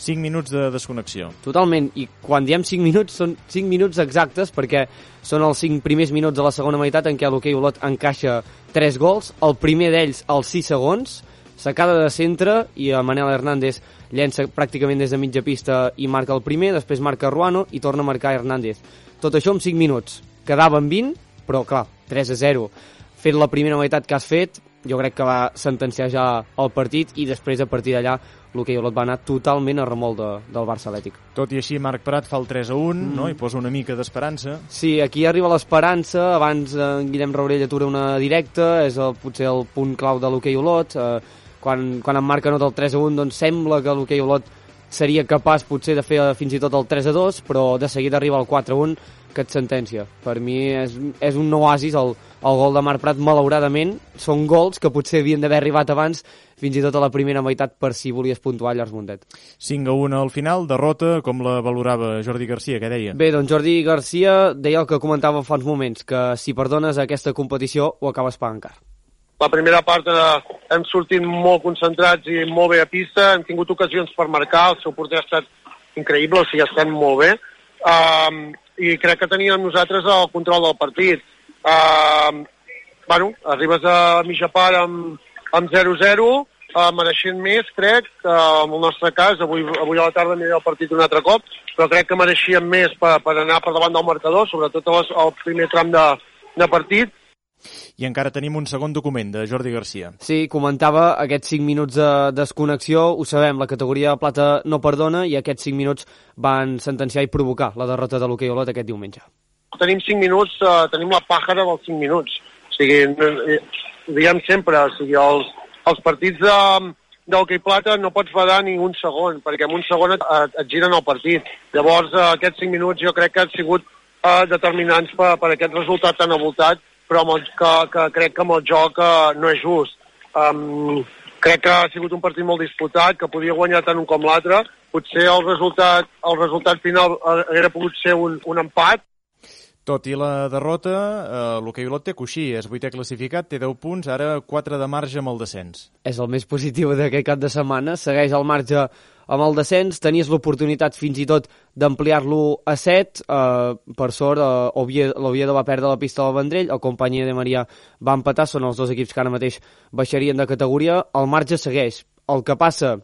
5 minuts de desconnexió. Totalment, i quan diem 5 minuts són 5 minuts exactes perquè són els 5 primers minuts de la segona meitat en què l'hoquei Olot encaixa 3 gols, el primer d'ells als 6 segons, sacada de centre i a Manel Hernández llença pràcticament des de mitja pista i marca el primer, després marca Ruano i torna a marcar Hernández. Tot això en 5 minuts. Quedaven 20, però clar, 3 a 0 fet la primera meitat que has fet, jo crec que va sentenciar ja el partit i després a partir d'allà l'hoquei Olot va anar totalment a remol de, del Barça Atlètic. Tot i així, Marc Prat fa el 3 a 1, mm. no? i posa una mica d'esperança. Sí, aquí arriba l'esperança, abans eh, en Guillem Raurell atura una directa, és el, potser el punt clau de l'hoquei Olot, eh, quan, quan en marca nota el 3 a 1, doncs sembla que l'hoquei Olot seria capaç potser de fer fins i tot el 3 a 2, però de seguida arriba el 4 a 1, que et sentència. Per mi és, és un oasis el, el gol de Marc Prat, malauradament, són gols que potser havien d'haver arribat abans, fins i tot a la primera meitat, per si volies puntuar Llavors Mundet. 5 a 1 al final, derrota, com la valorava Jordi Garcia, què deia? Bé, doncs Jordi Garcia deia el que comentava fa uns moments, que si perdones aquesta competició ho acabes pagant car. La primera part eh, hem sortit molt concentrats i molt bé a pista, hem tingut ocasions per marcar, el seu porter ha estat increïble, o sigui, estem molt bé. Um, I crec que teníem nosaltres el control del partit Uh, bueno, arribes a mitja part amb, amb 0-0, uh, mereixent més, crec, uh, en el nostre cas, avui, avui a la tarda aniré al partit un altre cop, però crec que mereixíem més per, per anar per davant del marcador, sobretot al primer tram de, de partit, i encara tenim un segon document de Jordi Garcia. Sí, comentava aquests 5 minuts de desconnexió, ho sabem, la categoria de plata no perdona i aquests 5 minuts van sentenciar i provocar la derrota de l'hoquei Olot aquest diumenge tenim 5 minuts, eh, tenim la pàjara dels 5 minuts. O sigui, eh, diem sempre, o sigui, els, els partits de, d'hoquei plata no pots badar ni un segon, perquè en un segon et, et giren el partit. Llavors, eh, aquests 5 minuts jo crec que han sigut eh, determinants per, per aquest resultat tan avoltat, però el, que, que crec que amb el joc eh, no és just. Um, crec que ha sigut un partit molt disputat, que podia guanyar tant un com l'altre. Potser el resultat, el resultat final hauria pogut ser un, un empat, tot i la derrota, eh, l'hoquei Olot té coixí, és vuitè classificat, té 10 punts, ara 4 de marge amb el descens. És el més positiu d'aquest cap de setmana, segueix el marge amb el descens, tenies l'oportunitat fins i tot d'ampliar-lo a 7, eh, per sort eh, l'Oviedo va perdre la pista del Vendrell, el company de Maria va empatar, són els dos equips que ara mateix baixarien de categoria, el marge segueix, el que passa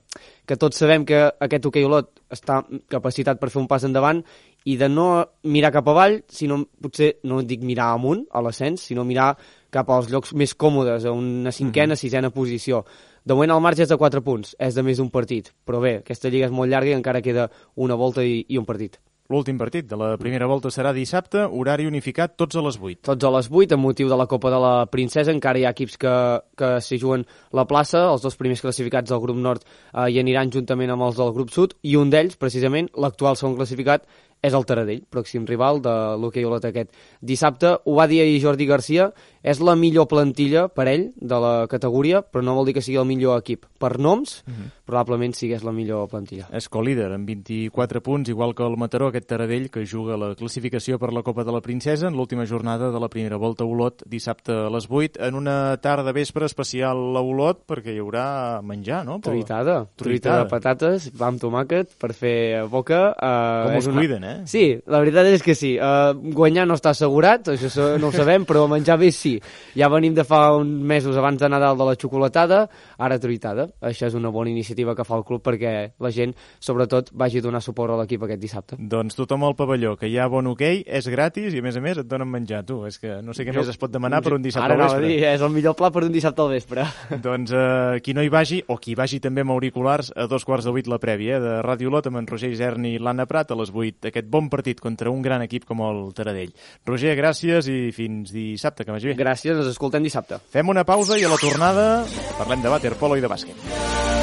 que tots sabem que aquest hoquei Olot està capacitat per fer un pas endavant i de no mirar cap avall, sinó potser, no dic mirar amunt, a l'ascens, sinó mirar cap als llocs més còmodes, a una cinquena, mm -hmm. sisena posició. De moment el marge és de 4 punts, és de més d'un partit, però bé, aquesta lliga és molt llarga i encara queda una volta i, i un partit. L'últim partit de la primera volta serà dissabte, horari unificat, tots a les 8. Tots a les 8, amb motiu de la Copa de la Princesa. Encara hi ha equips que, que s'hi juguen la plaça. Els dos primers classificats del grup nord eh, hi aniran juntament amb els del grup sud, i un d'ells, precisament, l'actual segon classificat, és el Taradell, pròxim rival de l'hoquei Olot aquest dissabte. Ho va dir ahir Jordi Garcia, és la millor plantilla per ell de la categoria, però no vol dir que sigui el millor equip. Per noms, uh -huh. probablement sigués la millor plantilla. És co-líder amb 24 punts, igual que el Mataró, aquest Taradell, que juga la classificació per la Copa de la Princesa en l'última jornada de la primera volta a Olot, dissabte a les 8, en una tarda vespre especial a Olot, perquè hi haurà menjar, no? Truitada. Truitada de patates, pa amb tomàquet, per fer boca. Uh, Com us una... cuiden, eh? Sí, la veritat és que sí. Uh, guanyar no està assegurat, això no ho sabem, però menjar bé sí. Ja venim de fa uns mesos abans de Nadal de la xocolatada, ara truitada. Això és una bona iniciativa que fa el club perquè la gent, sobretot, vagi a donar suport a l'equip aquest dissabte. Doncs tothom al pavelló, que hi ha bon hoquei, és gratis i a més a més et donen menjar, tu. És que no sé què jo, més es pot demanar per un dissabte ara al vespre. Ara dir, és el millor pla per un dissabte al vespre. doncs uh, qui no hi vagi, o qui vagi també amb auriculars, a dos quarts de vuit la prèvia, eh, de Ràdio Lot amb en Roger Isern i l'Anna Prat a les 8. Aquest bon partit contra un gran equip com el Taradell. Roger, gràcies i fins dissabte, que vagi bé. Gràcies, ens escoltem dissabte. Fem una pausa i a la tornada parlem de waterpolo i de bàsquet.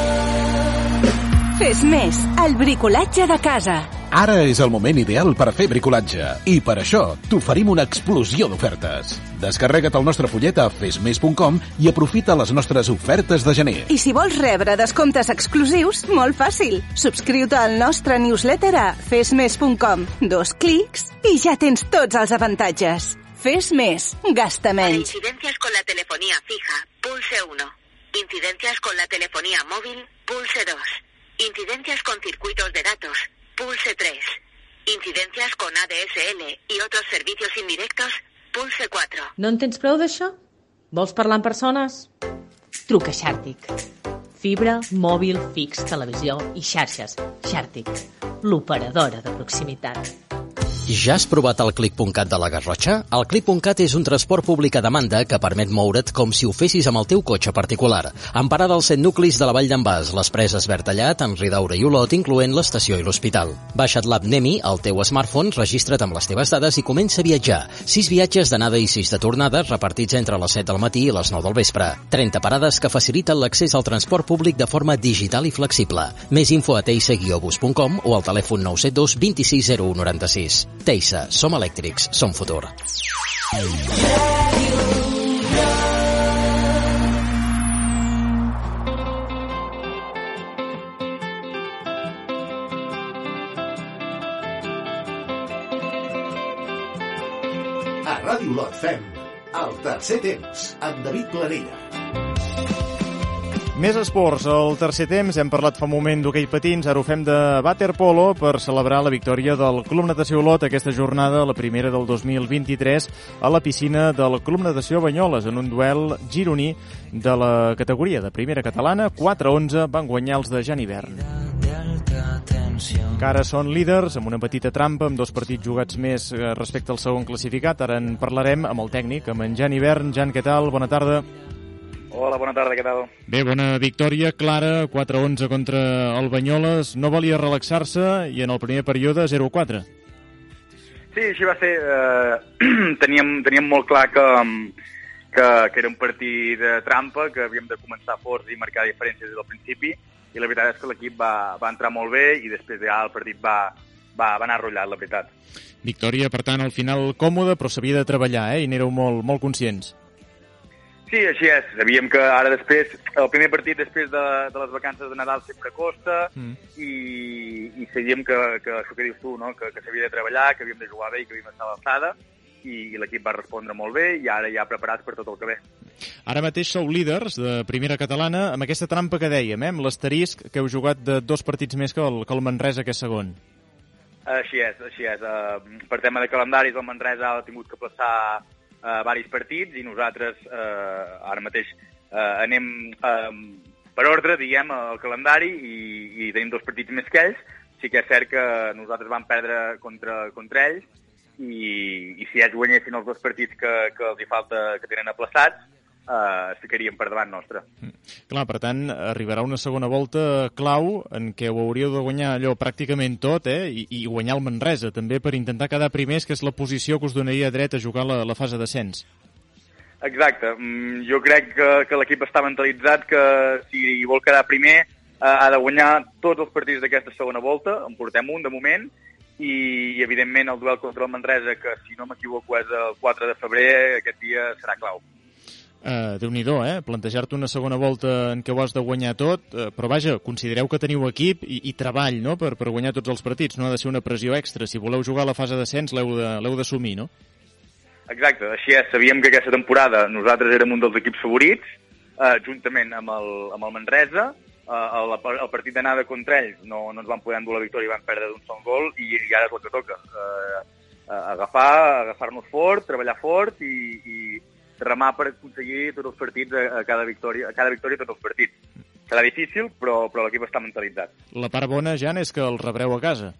Fes més, el bricolatge de casa. Ara és el moment ideal per fer bricolatge i per això t'oferim una explosió d'ofertes. Descarrega't el nostre fullet a fesmés.com i aprofita les nostres ofertes de gener. I si vols rebre descomptes exclusius, molt fàcil. Subscriu-te al nostre newsletter a fesmés.com. Dos clics i ja tens tots els avantatges. Fes més, gasta menys. Incidencias con la telefonía fija, pulse 1. Incidencias con la telefonía móvil, pulse 2. Incidencias con circuitos de datos, pulse 3. Incidencias con ADSL y otros servicios indirectos, pulse 4. No en tens prou d'això? Vols parlar amb persones? Truca Xàrtic. Fibra, mòbil, fix, televisió i xarxes. Xàrtic, l'operadora de proximitat. Ja has provat el Click.cat de la Garrotxa? El Click.cat és un transport públic a demanda que permet moure't com si ho fessis amb el teu cotxe particular. En parada als 100 nuclis de la Vall d'en Bas, les preses Bertallat, en Ridaura i Olot, incloent l'estació i l'hospital. Baixa't l'app Nemi al teu smartphone, registra't amb les teves dades i comença a viatjar. 6 viatges d'anada i 6 de tornada repartits entre les 7 del matí i les 9 del vespre. 30 parades que faciliten l'accés al transport públic de forma digital i flexible. Més info a teixa-bus.com o al telèfon 972 260196. Teissa, som elèctrics, som futur. A Ràdio Lot fem el tercer temps amb David Planella. Més esports. Al tercer temps hem parlat fa un moment d'hoquei patins, ara ho fem de waterpolo per celebrar la victòria del Club Natació Olot aquesta jornada, la primera del 2023, a la piscina del Club Natació Banyoles, en un duel gironí de la categoria de primera catalana. 4-11 van guanyar els de Jan Hivern. Que ara són líders, amb una petita trampa, amb dos partits jugats més eh, respecte al segon classificat. Ara en parlarem amb el tècnic, amb en Jan Hivern. Jan, què tal? Bona tarda. Hola, bona tarda, què tal? Bé, bona victòria, clara, 4-11 contra el Banyoles. No valia relaxar-se i en el primer període 0-4. Sí, així va ser. Eh, teníem, teníem molt clar que, que, que era un partit de trampa, que havíem de començar forts i marcar diferències des del principi, i la veritat és que l'equip va, va entrar molt bé i després ja el partit va, va, va anar rotllat, la veritat. Victòria, per tant, al final còmoda, però s'havia de treballar, eh? I n'éreu molt, molt conscients. Sí, així és. Sabíem que ara després, el primer partit després de, de les vacances de Nadal sempre costa mm. i, i sabíem que, que això que dius tu, no? que, que s'havia de treballar, que havíem de jugar bé i que havíem d'estar a l'alçada i, i l'equip va respondre molt bé i ara ja preparats per tot el que ve. Ara mateix sou líders de primera catalana amb aquesta trampa que dèiem, eh? amb l'asterisc que heu jugat de dos partits més que el, que el Manresa, que és segon. Així és, així és. Uh, per tema de calendaris, el Manresa ha tingut que plaçar eh, varis partits i nosaltres eh, ara mateix eh, anem eh, per ordre, diguem, al calendari i, i tenim dos partits més que ells. sí que és cert que nosaltres vam perdre contra, contra ells i, i si ells guanyessin els dos partits que, que els hi falta, que tenen aplaçats, eh, es ficarien per davant nostre. Clar, per tant, arribarà una segona volta clau en què ho hauríeu de guanyar allò pràcticament tot, eh? I, i guanyar el Manresa, també per intentar quedar primers, que és la posició que us donaria dret a jugar la, la fase d'ascens. Exacte. Mm, Jo crec que, que l'equip està mentalitzat que si vol quedar primer eh, ha de guanyar tots els partits d'aquesta segona volta, en portem un de moment, i, i evidentment el duel contra el Manresa, que si no m'equivoco és el 4 de febrer, aquest dia serà clau. Uh, Déu-n'hi-do, eh? Plantejar-te una segona volta en què ho has de guanyar tot, uh, però vaja, considereu que teniu equip i, i treball no? per, per guanyar tots els partits, no ha de ser una pressió extra. Si voleu jugar a la fase d'ascens l'heu d'assumir, no? Exacte, així és. Sabíem que aquesta temporada nosaltres érem un dels equips favorits, eh, juntament amb el, amb el Manresa. Eh, el, el partit d'anada contra ells no, no ens van poder endur la victòria i van perdre d'un sol gol i, i ara és el que toca. Eh, eh, agafar, agafar-nos fort, treballar fort i, i remar per aconseguir tots els partits a, a cada victòria, a cada victòria tots els partits. Serà difícil, però, però l'equip està mentalitzat. La part bona, Jan, és que el rebreu a casa.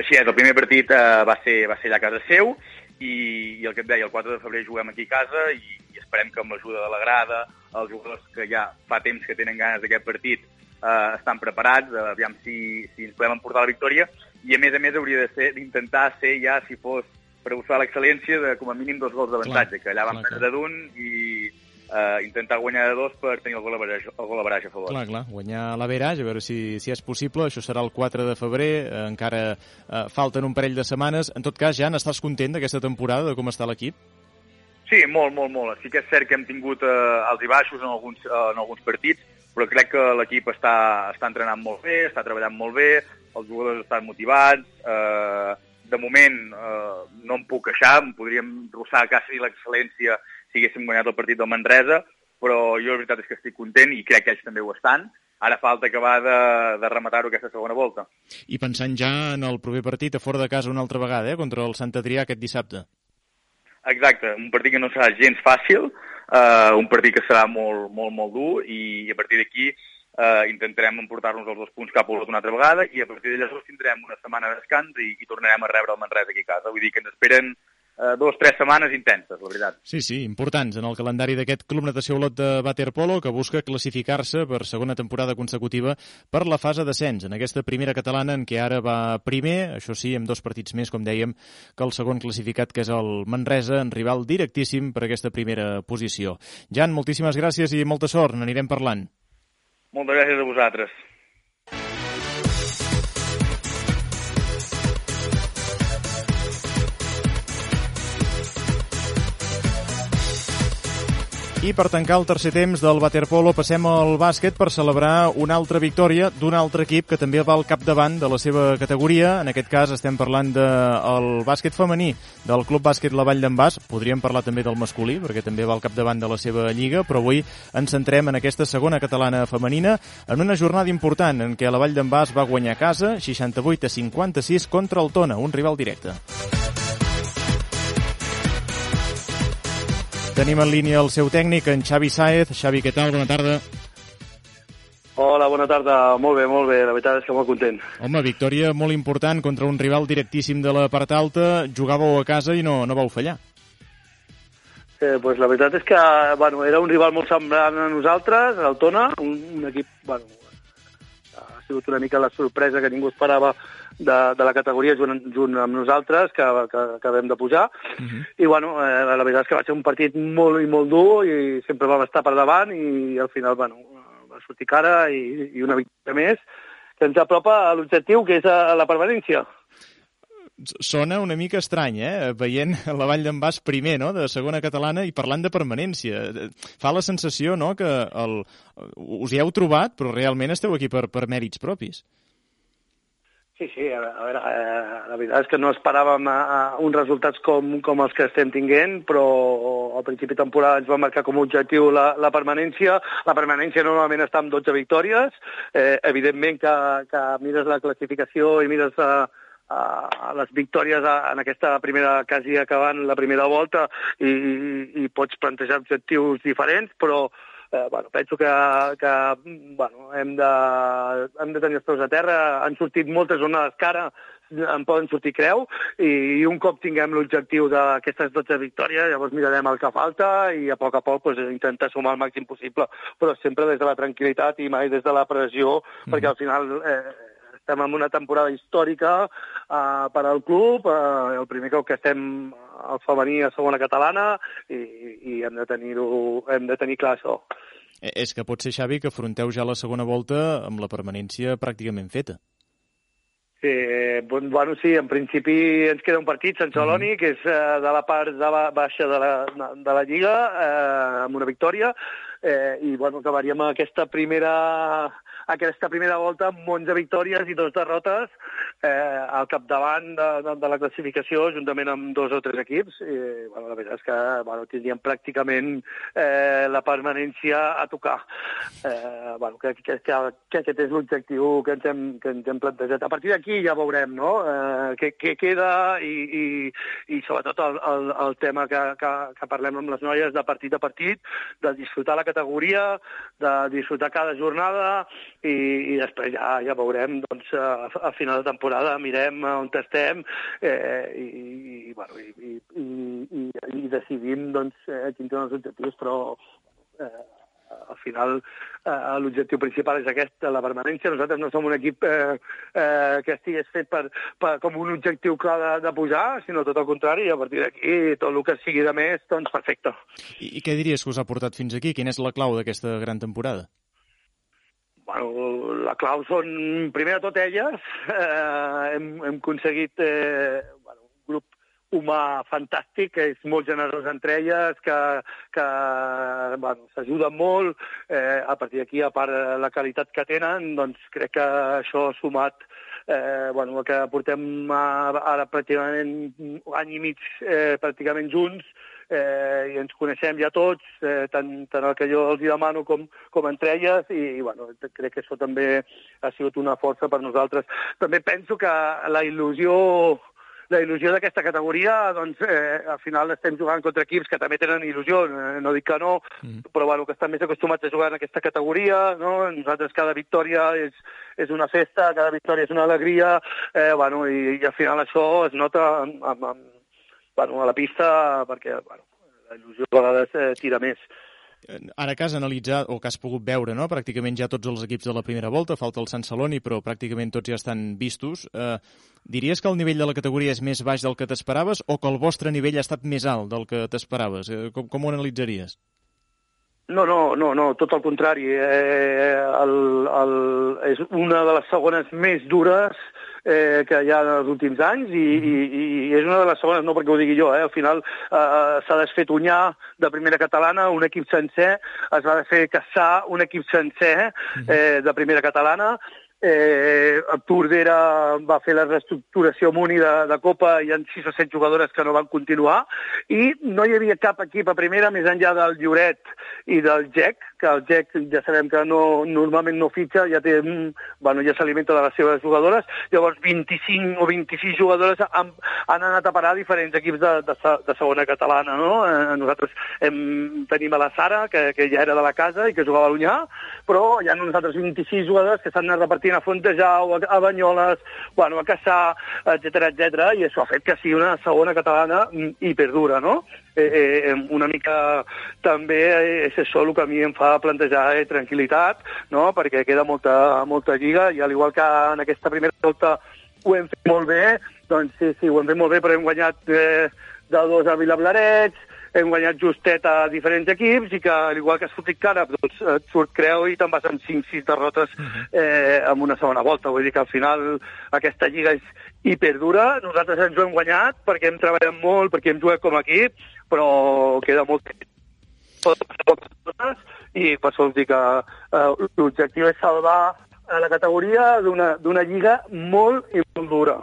Així és, el primer partit eh, va, ser, va ser allà a casa seu i, i el que et deia, el 4 de febrer juguem aquí a casa i, i esperem que amb l'ajuda de la grada, els jugadors que ja fa temps que tenen ganes d'aquest partit eh, estan preparats, eh, aviam si, si ens podem emportar la victòria i a més a més hauria de ser d'intentar ser ja, si fos per buscar l'excel·lència, de com a mínim dos gols d'avantatge, que allà van clar, perdre d'un i eh, intentar guanyar de dos per tenir el gol average, el gol average a favor. Clar, clar, guanyar l'average, a veure si, si és possible. Això serà el 4 de febrer, eh, encara eh, falten un parell de setmanes. En tot cas, Jan, estàs content d'aquesta temporada, de com està l'equip? Sí, molt, molt, molt. Sí que és cert que hem tingut eh, alts i baixos en alguns, eh, en alguns partits, però crec que l'equip està, està entrenant molt bé, està treballant molt bé, els jugadors estan motivats, eh, de moment eh, no em puc queixar, em podríem rossar quasi l'excel·lència si haguéssim guanyat el partit del Manresa, però jo la veritat és que estic content i crec que ells també ho estan. Ara falta acabar de, de rematar-ho aquesta segona volta. I pensant ja en el proper partit a fora de casa una altra vegada, eh, contra el Sant Adrià aquest dissabte. Exacte, un partit que no serà gens fàcil, eh, un partit que serà molt, molt, molt dur i a partir d'aquí eh, intentarem emportar-nos els dos punts cap a una altra vegada i a partir de llavors tindrem una setmana de descans i, i tornarem a rebre el Manresa aquí a casa. Vull dir que ens esperen eh, dues o tres setmanes intenses, la veritat. Sí, sí, importants en el calendari d'aquest Club Natació Olot de Waterpolo que busca classificar-se per segona temporada consecutiva per la fase d'ascens en aquesta primera catalana en què ara va primer, això sí, amb dos partits més, com dèiem, que el segon classificat, que és el Manresa, en rival directíssim per aquesta primera posició. Jan, moltíssimes gràcies i molta sort, n'anirem parlant. Moltes gràcies a vosaltres. I per tancar el tercer temps del waterpolo passem al bàsquet per celebrar una altra victòria d'un altre equip que també va al capdavant de la seva categoria. En aquest cas estem parlant del de bàsquet femení del Club Bàsquet La Vall d'en Bas. Podríem parlar també del masculí, perquè també va al capdavant de la seva lliga, però avui ens centrem en aquesta segona catalana femenina en una jornada important en què la Vall d'en Bas va guanyar a casa 68 a 56 contra el Tona, un rival directe. Tenim en línia el seu tècnic, en Xavi Saez. Xavi, què tal? Bona tarda. Hola, bona tarda. Molt bé, molt bé. La veritat és que molt content. Home, victòria molt important contra un rival directíssim de la part alta. Jugàveu a casa i no, no vau fallar. Eh, pues la veritat és que bueno, era un rival molt semblant a nosaltres, el Tona, un, un equip... Bueno, ha sigut una mica la sorpresa que ningú esperava de, de la categoria junt, junt amb nosaltres, que, que, que acabem de pujar. Uh -huh. I, bueno, eh, la veritat és que va ser un partit molt i molt dur i sempre vam estar per davant i al final, bueno, va sortir cara i, i una victòria més que ens apropa a l'objectiu, que és a la permanència. Sona una mica estrany, eh? Veient la Vall d'en Bas primer, no?, de segona catalana i parlant de permanència. Fa la sensació, no?, que el... us hi heu trobat, però realment esteu aquí per, per mèrits propis. Sí, sí, a veure, eh, la veritat és que no esperàvem eh, uns resultats com, com els que estem tinguent, però al principi de temporada ens va marcar com a objectiu la, la permanència. La permanència normalment està amb 12 victòries. Eh, evidentment que, que mires la classificació i mires a, a les victòries en aquesta primera, quasi acabant la primera volta i, i, i pots plantejar objectius diferents, però eh, bueno, penso que, que bueno, hem, de, hem de tenir els peus a terra. Han sortit moltes onades cara, en poden sortir creu, i, i un cop tinguem l'objectiu d'aquestes 12 victòries, llavors mirarem el que falta i a poc a poc pues, intentar sumar el màxim possible, però sempre des de la tranquil·litat i mai des de la pressió, mm -hmm. perquè al final eh, estem en una temporada històrica eh, per al club, eh, el primer cop que estem al femení a segona catalana i, i hem de tenir-ho hem de tenir clar això. Eh, és que pot ser, Xavi, que afronteu ja la segona volta amb la permanència pràcticament feta. Sí, bueno, sí, en principi ens queda un partit, Sant Celoni, mm. que és eh, de la part de la, baixa de la, de la Lliga, eh, amb una victòria, eh, i bueno, acabaríem aquesta primera aquesta primera volta amb 11 victòries i dos derrotes eh, al capdavant de, de, de la classificació, juntament amb dos o tres equips. I, bueno, la veritat és que bueno, tindríem pràcticament eh, la permanència a tocar. Eh, bueno, que, que, que, que aquest és l'objectiu que, ens hem, que ens hem plantejat. A partir d'aquí ja veurem no? eh, què, què queda i, i, i sobretot el, el, el tema que, que, que parlem amb les noies de partit a partit, de disfrutar la categoria, de disfrutar cada jornada i, i després ja, ja veurem doncs, a, a final de temporada mirem on estem eh, i, i, bueno, i, i, i, i decidim doncs, eh, quins són els objectius, però eh, al final eh, l'objectiu principal és aquest, la permanència. Nosaltres no som un equip eh, eh, que estigués fet per, per, com un objectiu clar de, de pujar, sinó tot el contrari, i a partir d'aquí tot el que sigui de més, doncs perfecte. I, I què diries que us ha portat fins aquí? Quina és la clau d'aquesta gran temporada? Bueno, la clau són, primer de tot, elles. Eh, hem, hem aconseguit eh, bueno, un grup humà fantàstic, que és molt generós entre elles, que, que bueno, s'ajuden molt. Eh, a partir d'aquí, a part la qualitat que tenen, doncs crec que això ha sumat eh, bueno, que portem ara pràcticament un any i mig eh, pràcticament junts, eh, i ens coneixem ja tots, eh, tant, tant el que jo els demano com, com entre elles, i, i bueno, crec que això també ha sigut una força per nosaltres. També penso que la il·lusió la il·lusió d'aquesta categoria, doncs, eh, al final estem jugant contra equips que també tenen il·lusió, eh, no dic que no, mm. però bueno, que estan més acostumats a jugar en aquesta categoria, no? Nosaltres cada victòria és, és una festa, cada victòria és una alegria, eh, bueno, i, i al final això es nota amb, amb, bueno, a la pista perquè bueno, la il·lusió a vegades eh, tira més. Ara que has analitzat, o que has pogut veure, no? pràcticament ja tots els equips de la primera volta, falta el Sant Celoni, però pràcticament tots ja estan vistos. Eh, diries que el nivell de la categoria és més baix del que t'esperaves o que el vostre nivell ha estat més alt del que t'esperaves? Eh, com, com ho analitzaries? No, no, no, no, tot el contrari. Eh, el, el, és una de les segones més dures eh, que hi ha en els últims anys i, i, i és una de les segones, no perquè ho digui jo, eh, al final eh, s'ha desfet Unyà de primera catalana, un equip sencer, es va fer caçar un equip sencer eh, de primera catalana, Eh, Tordera va fer la reestructuració amb Uni de, de Copa, hi ha 6 o 7 jugadores que no van continuar, i no hi havia cap equip a primera més enllà del Lloret i del GEC, que el GEC ja sabem que no, normalment no fitxa, ja té, mm, bueno, ja s'alimenta de les seves jugadores, llavors 25 o 26 jugadores han, han anat a parar a diferents equips de, de, de segona catalana, no? Eh, nosaltres hem, tenim a la Sara, que, que ja era de la casa i que jugava a l'Unyà, però hi ha nosaltres 26 jugadors que s'han anat repartint a Fontejau, a, a Banyoles, bueno, a Caçà, etc etc i això ha fet que sigui una segona catalana mm, hiperdura, no? eh, eh, una mica també és això el que a mi em fa plantejar eh, tranquil·litat, no? perquè queda molta, molta lliga i al igual que en aquesta primera volta ho hem fet molt bé, doncs sí, sí, ho hem fet molt bé, però hem guanyat eh, de dos a Vilablarets, hem guanyat justet a diferents equips i que, al igual que has fotit cara, doncs et surt creu i te'n vas amb 5-6 derrotes mhm. eh, en una segona volta. Vull dir que al final aquesta lliga és hiperdura. Nosaltres ens ho hem guanyat perquè hem treballat molt, perquè hem jugat com a equip, però queda molt i per això us dic que eh, l'objectiu és salvar a la categoria d'una lliga molt i molt dura.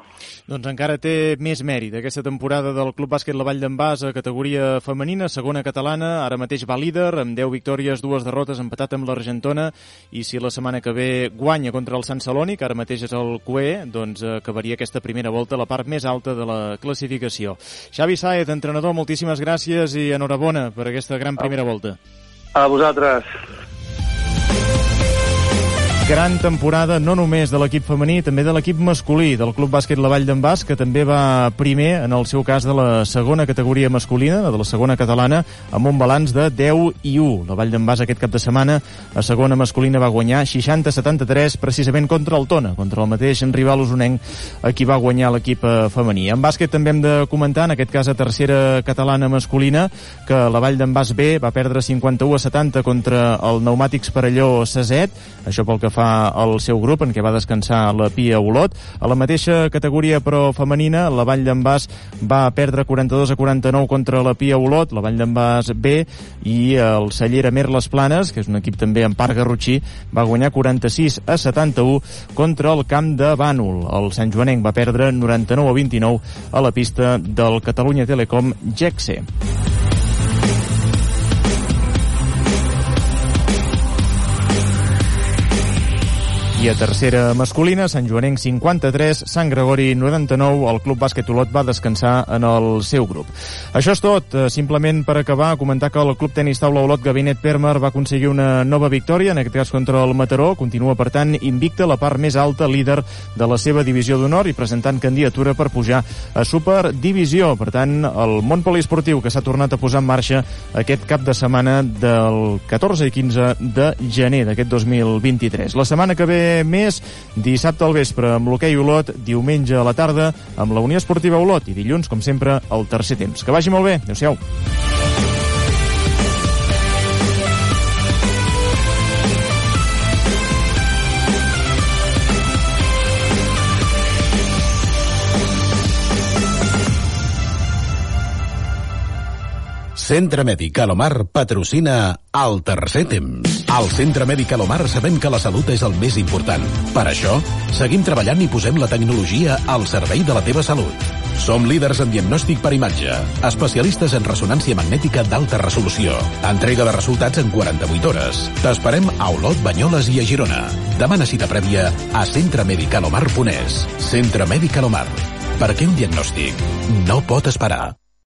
Doncs encara té més mèrit aquesta temporada del Club Bàsquet La Vall d'en Bas a categoria femenina, segona catalana, ara mateix va líder, amb 10 victòries, dues derrotes, empatat amb l'Argentona, i si la setmana que ve guanya contra el Sant Celoni, que ara mateix és el QE, doncs acabaria aquesta primera volta a la part més alta de la classificació. Xavi Saez, entrenador, moltíssimes gràcies i enhorabona per aquesta gran primera volta. A vosaltres. Gran temporada no només de l'equip femení, també de l'equip masculí, del Club Bàsquet La Vall d'en Bas, que també va primer, en el seu cas, de la segona categoria masculina, de la segona catalana, amb un balanç de 10 i 1. La Vall d'en Bas aquest cap de setmana, a segona masculina, va guanyar 60-73, precisament contra el Tona, contra el mateix rival usonenc, a qui va guanyar l'equip eh, femení. En bàsquet també hem de comentar, en aquest cas a tercera catalana masculina, que la Vall d'en Bas B va perdre 51 a 70 contra el Pneumàtics Parelló Saset, això pel que fa el seu grup, en què va descansar la Pia Olot. A la mateixa categoria, però femenina, la Vall d'en Bas va perdre 42 a 49 contra la Pia Olot, la Vall d'en Bas B, i el Cellera Merles Planes, que és un equip també en part garrotxí, va guanyar 46 a 71 contra el camp de Bànol. El Sant Joanenc va perdre 99 a 29 a la pista del Catalunya Telecom GECSE. I a tercera masculina, Sant Joanenc 53, Sant Gregori 99, el Club Bàsquet Olot va descansar en el seu grup. Això és tot. Eh, simplement per acabar, comentar que el Club Tenis Taula Olot Gabinet Permer va aconseguir una nova victòria, en aquest cas contra el Mataró. Continua, per tant, invicta la part més alta, líder de la seva divisió d'honor i presentant candidatura per pujar a Superdivisió. Per tant, el món poliesportiu que s'ha tornat a posar en marxa aquest cap de setmana del 14 i 15 de gener d'aquest 2023. La setmana que ve més dissabte al vespre amb l'hoquei Olot, diumenge a la tarda amb la Unió Esportiva Olot i dilluns, com sempre, el tercer temps. Que vagi molt bé. Adéu-siau. Centre Mèdic Alomar patrocina el tercer temps. Al Centre Mèdic Alomar sabem que la salut és el més important. Per això, seguim treballant i posem la tecnologia al servei de la teva salut. Som líders en diagnòstic per imatge, especialistes en ressonància magnètica d'alta resolució, entrega de resultats en 48 hores. T'esperem a Olot, Banyoles i a Girona. Demana cita prèvia a centremedicalomar.es. Centre Mèdic Alomar. Perquè un diagnòstic no pot esperar.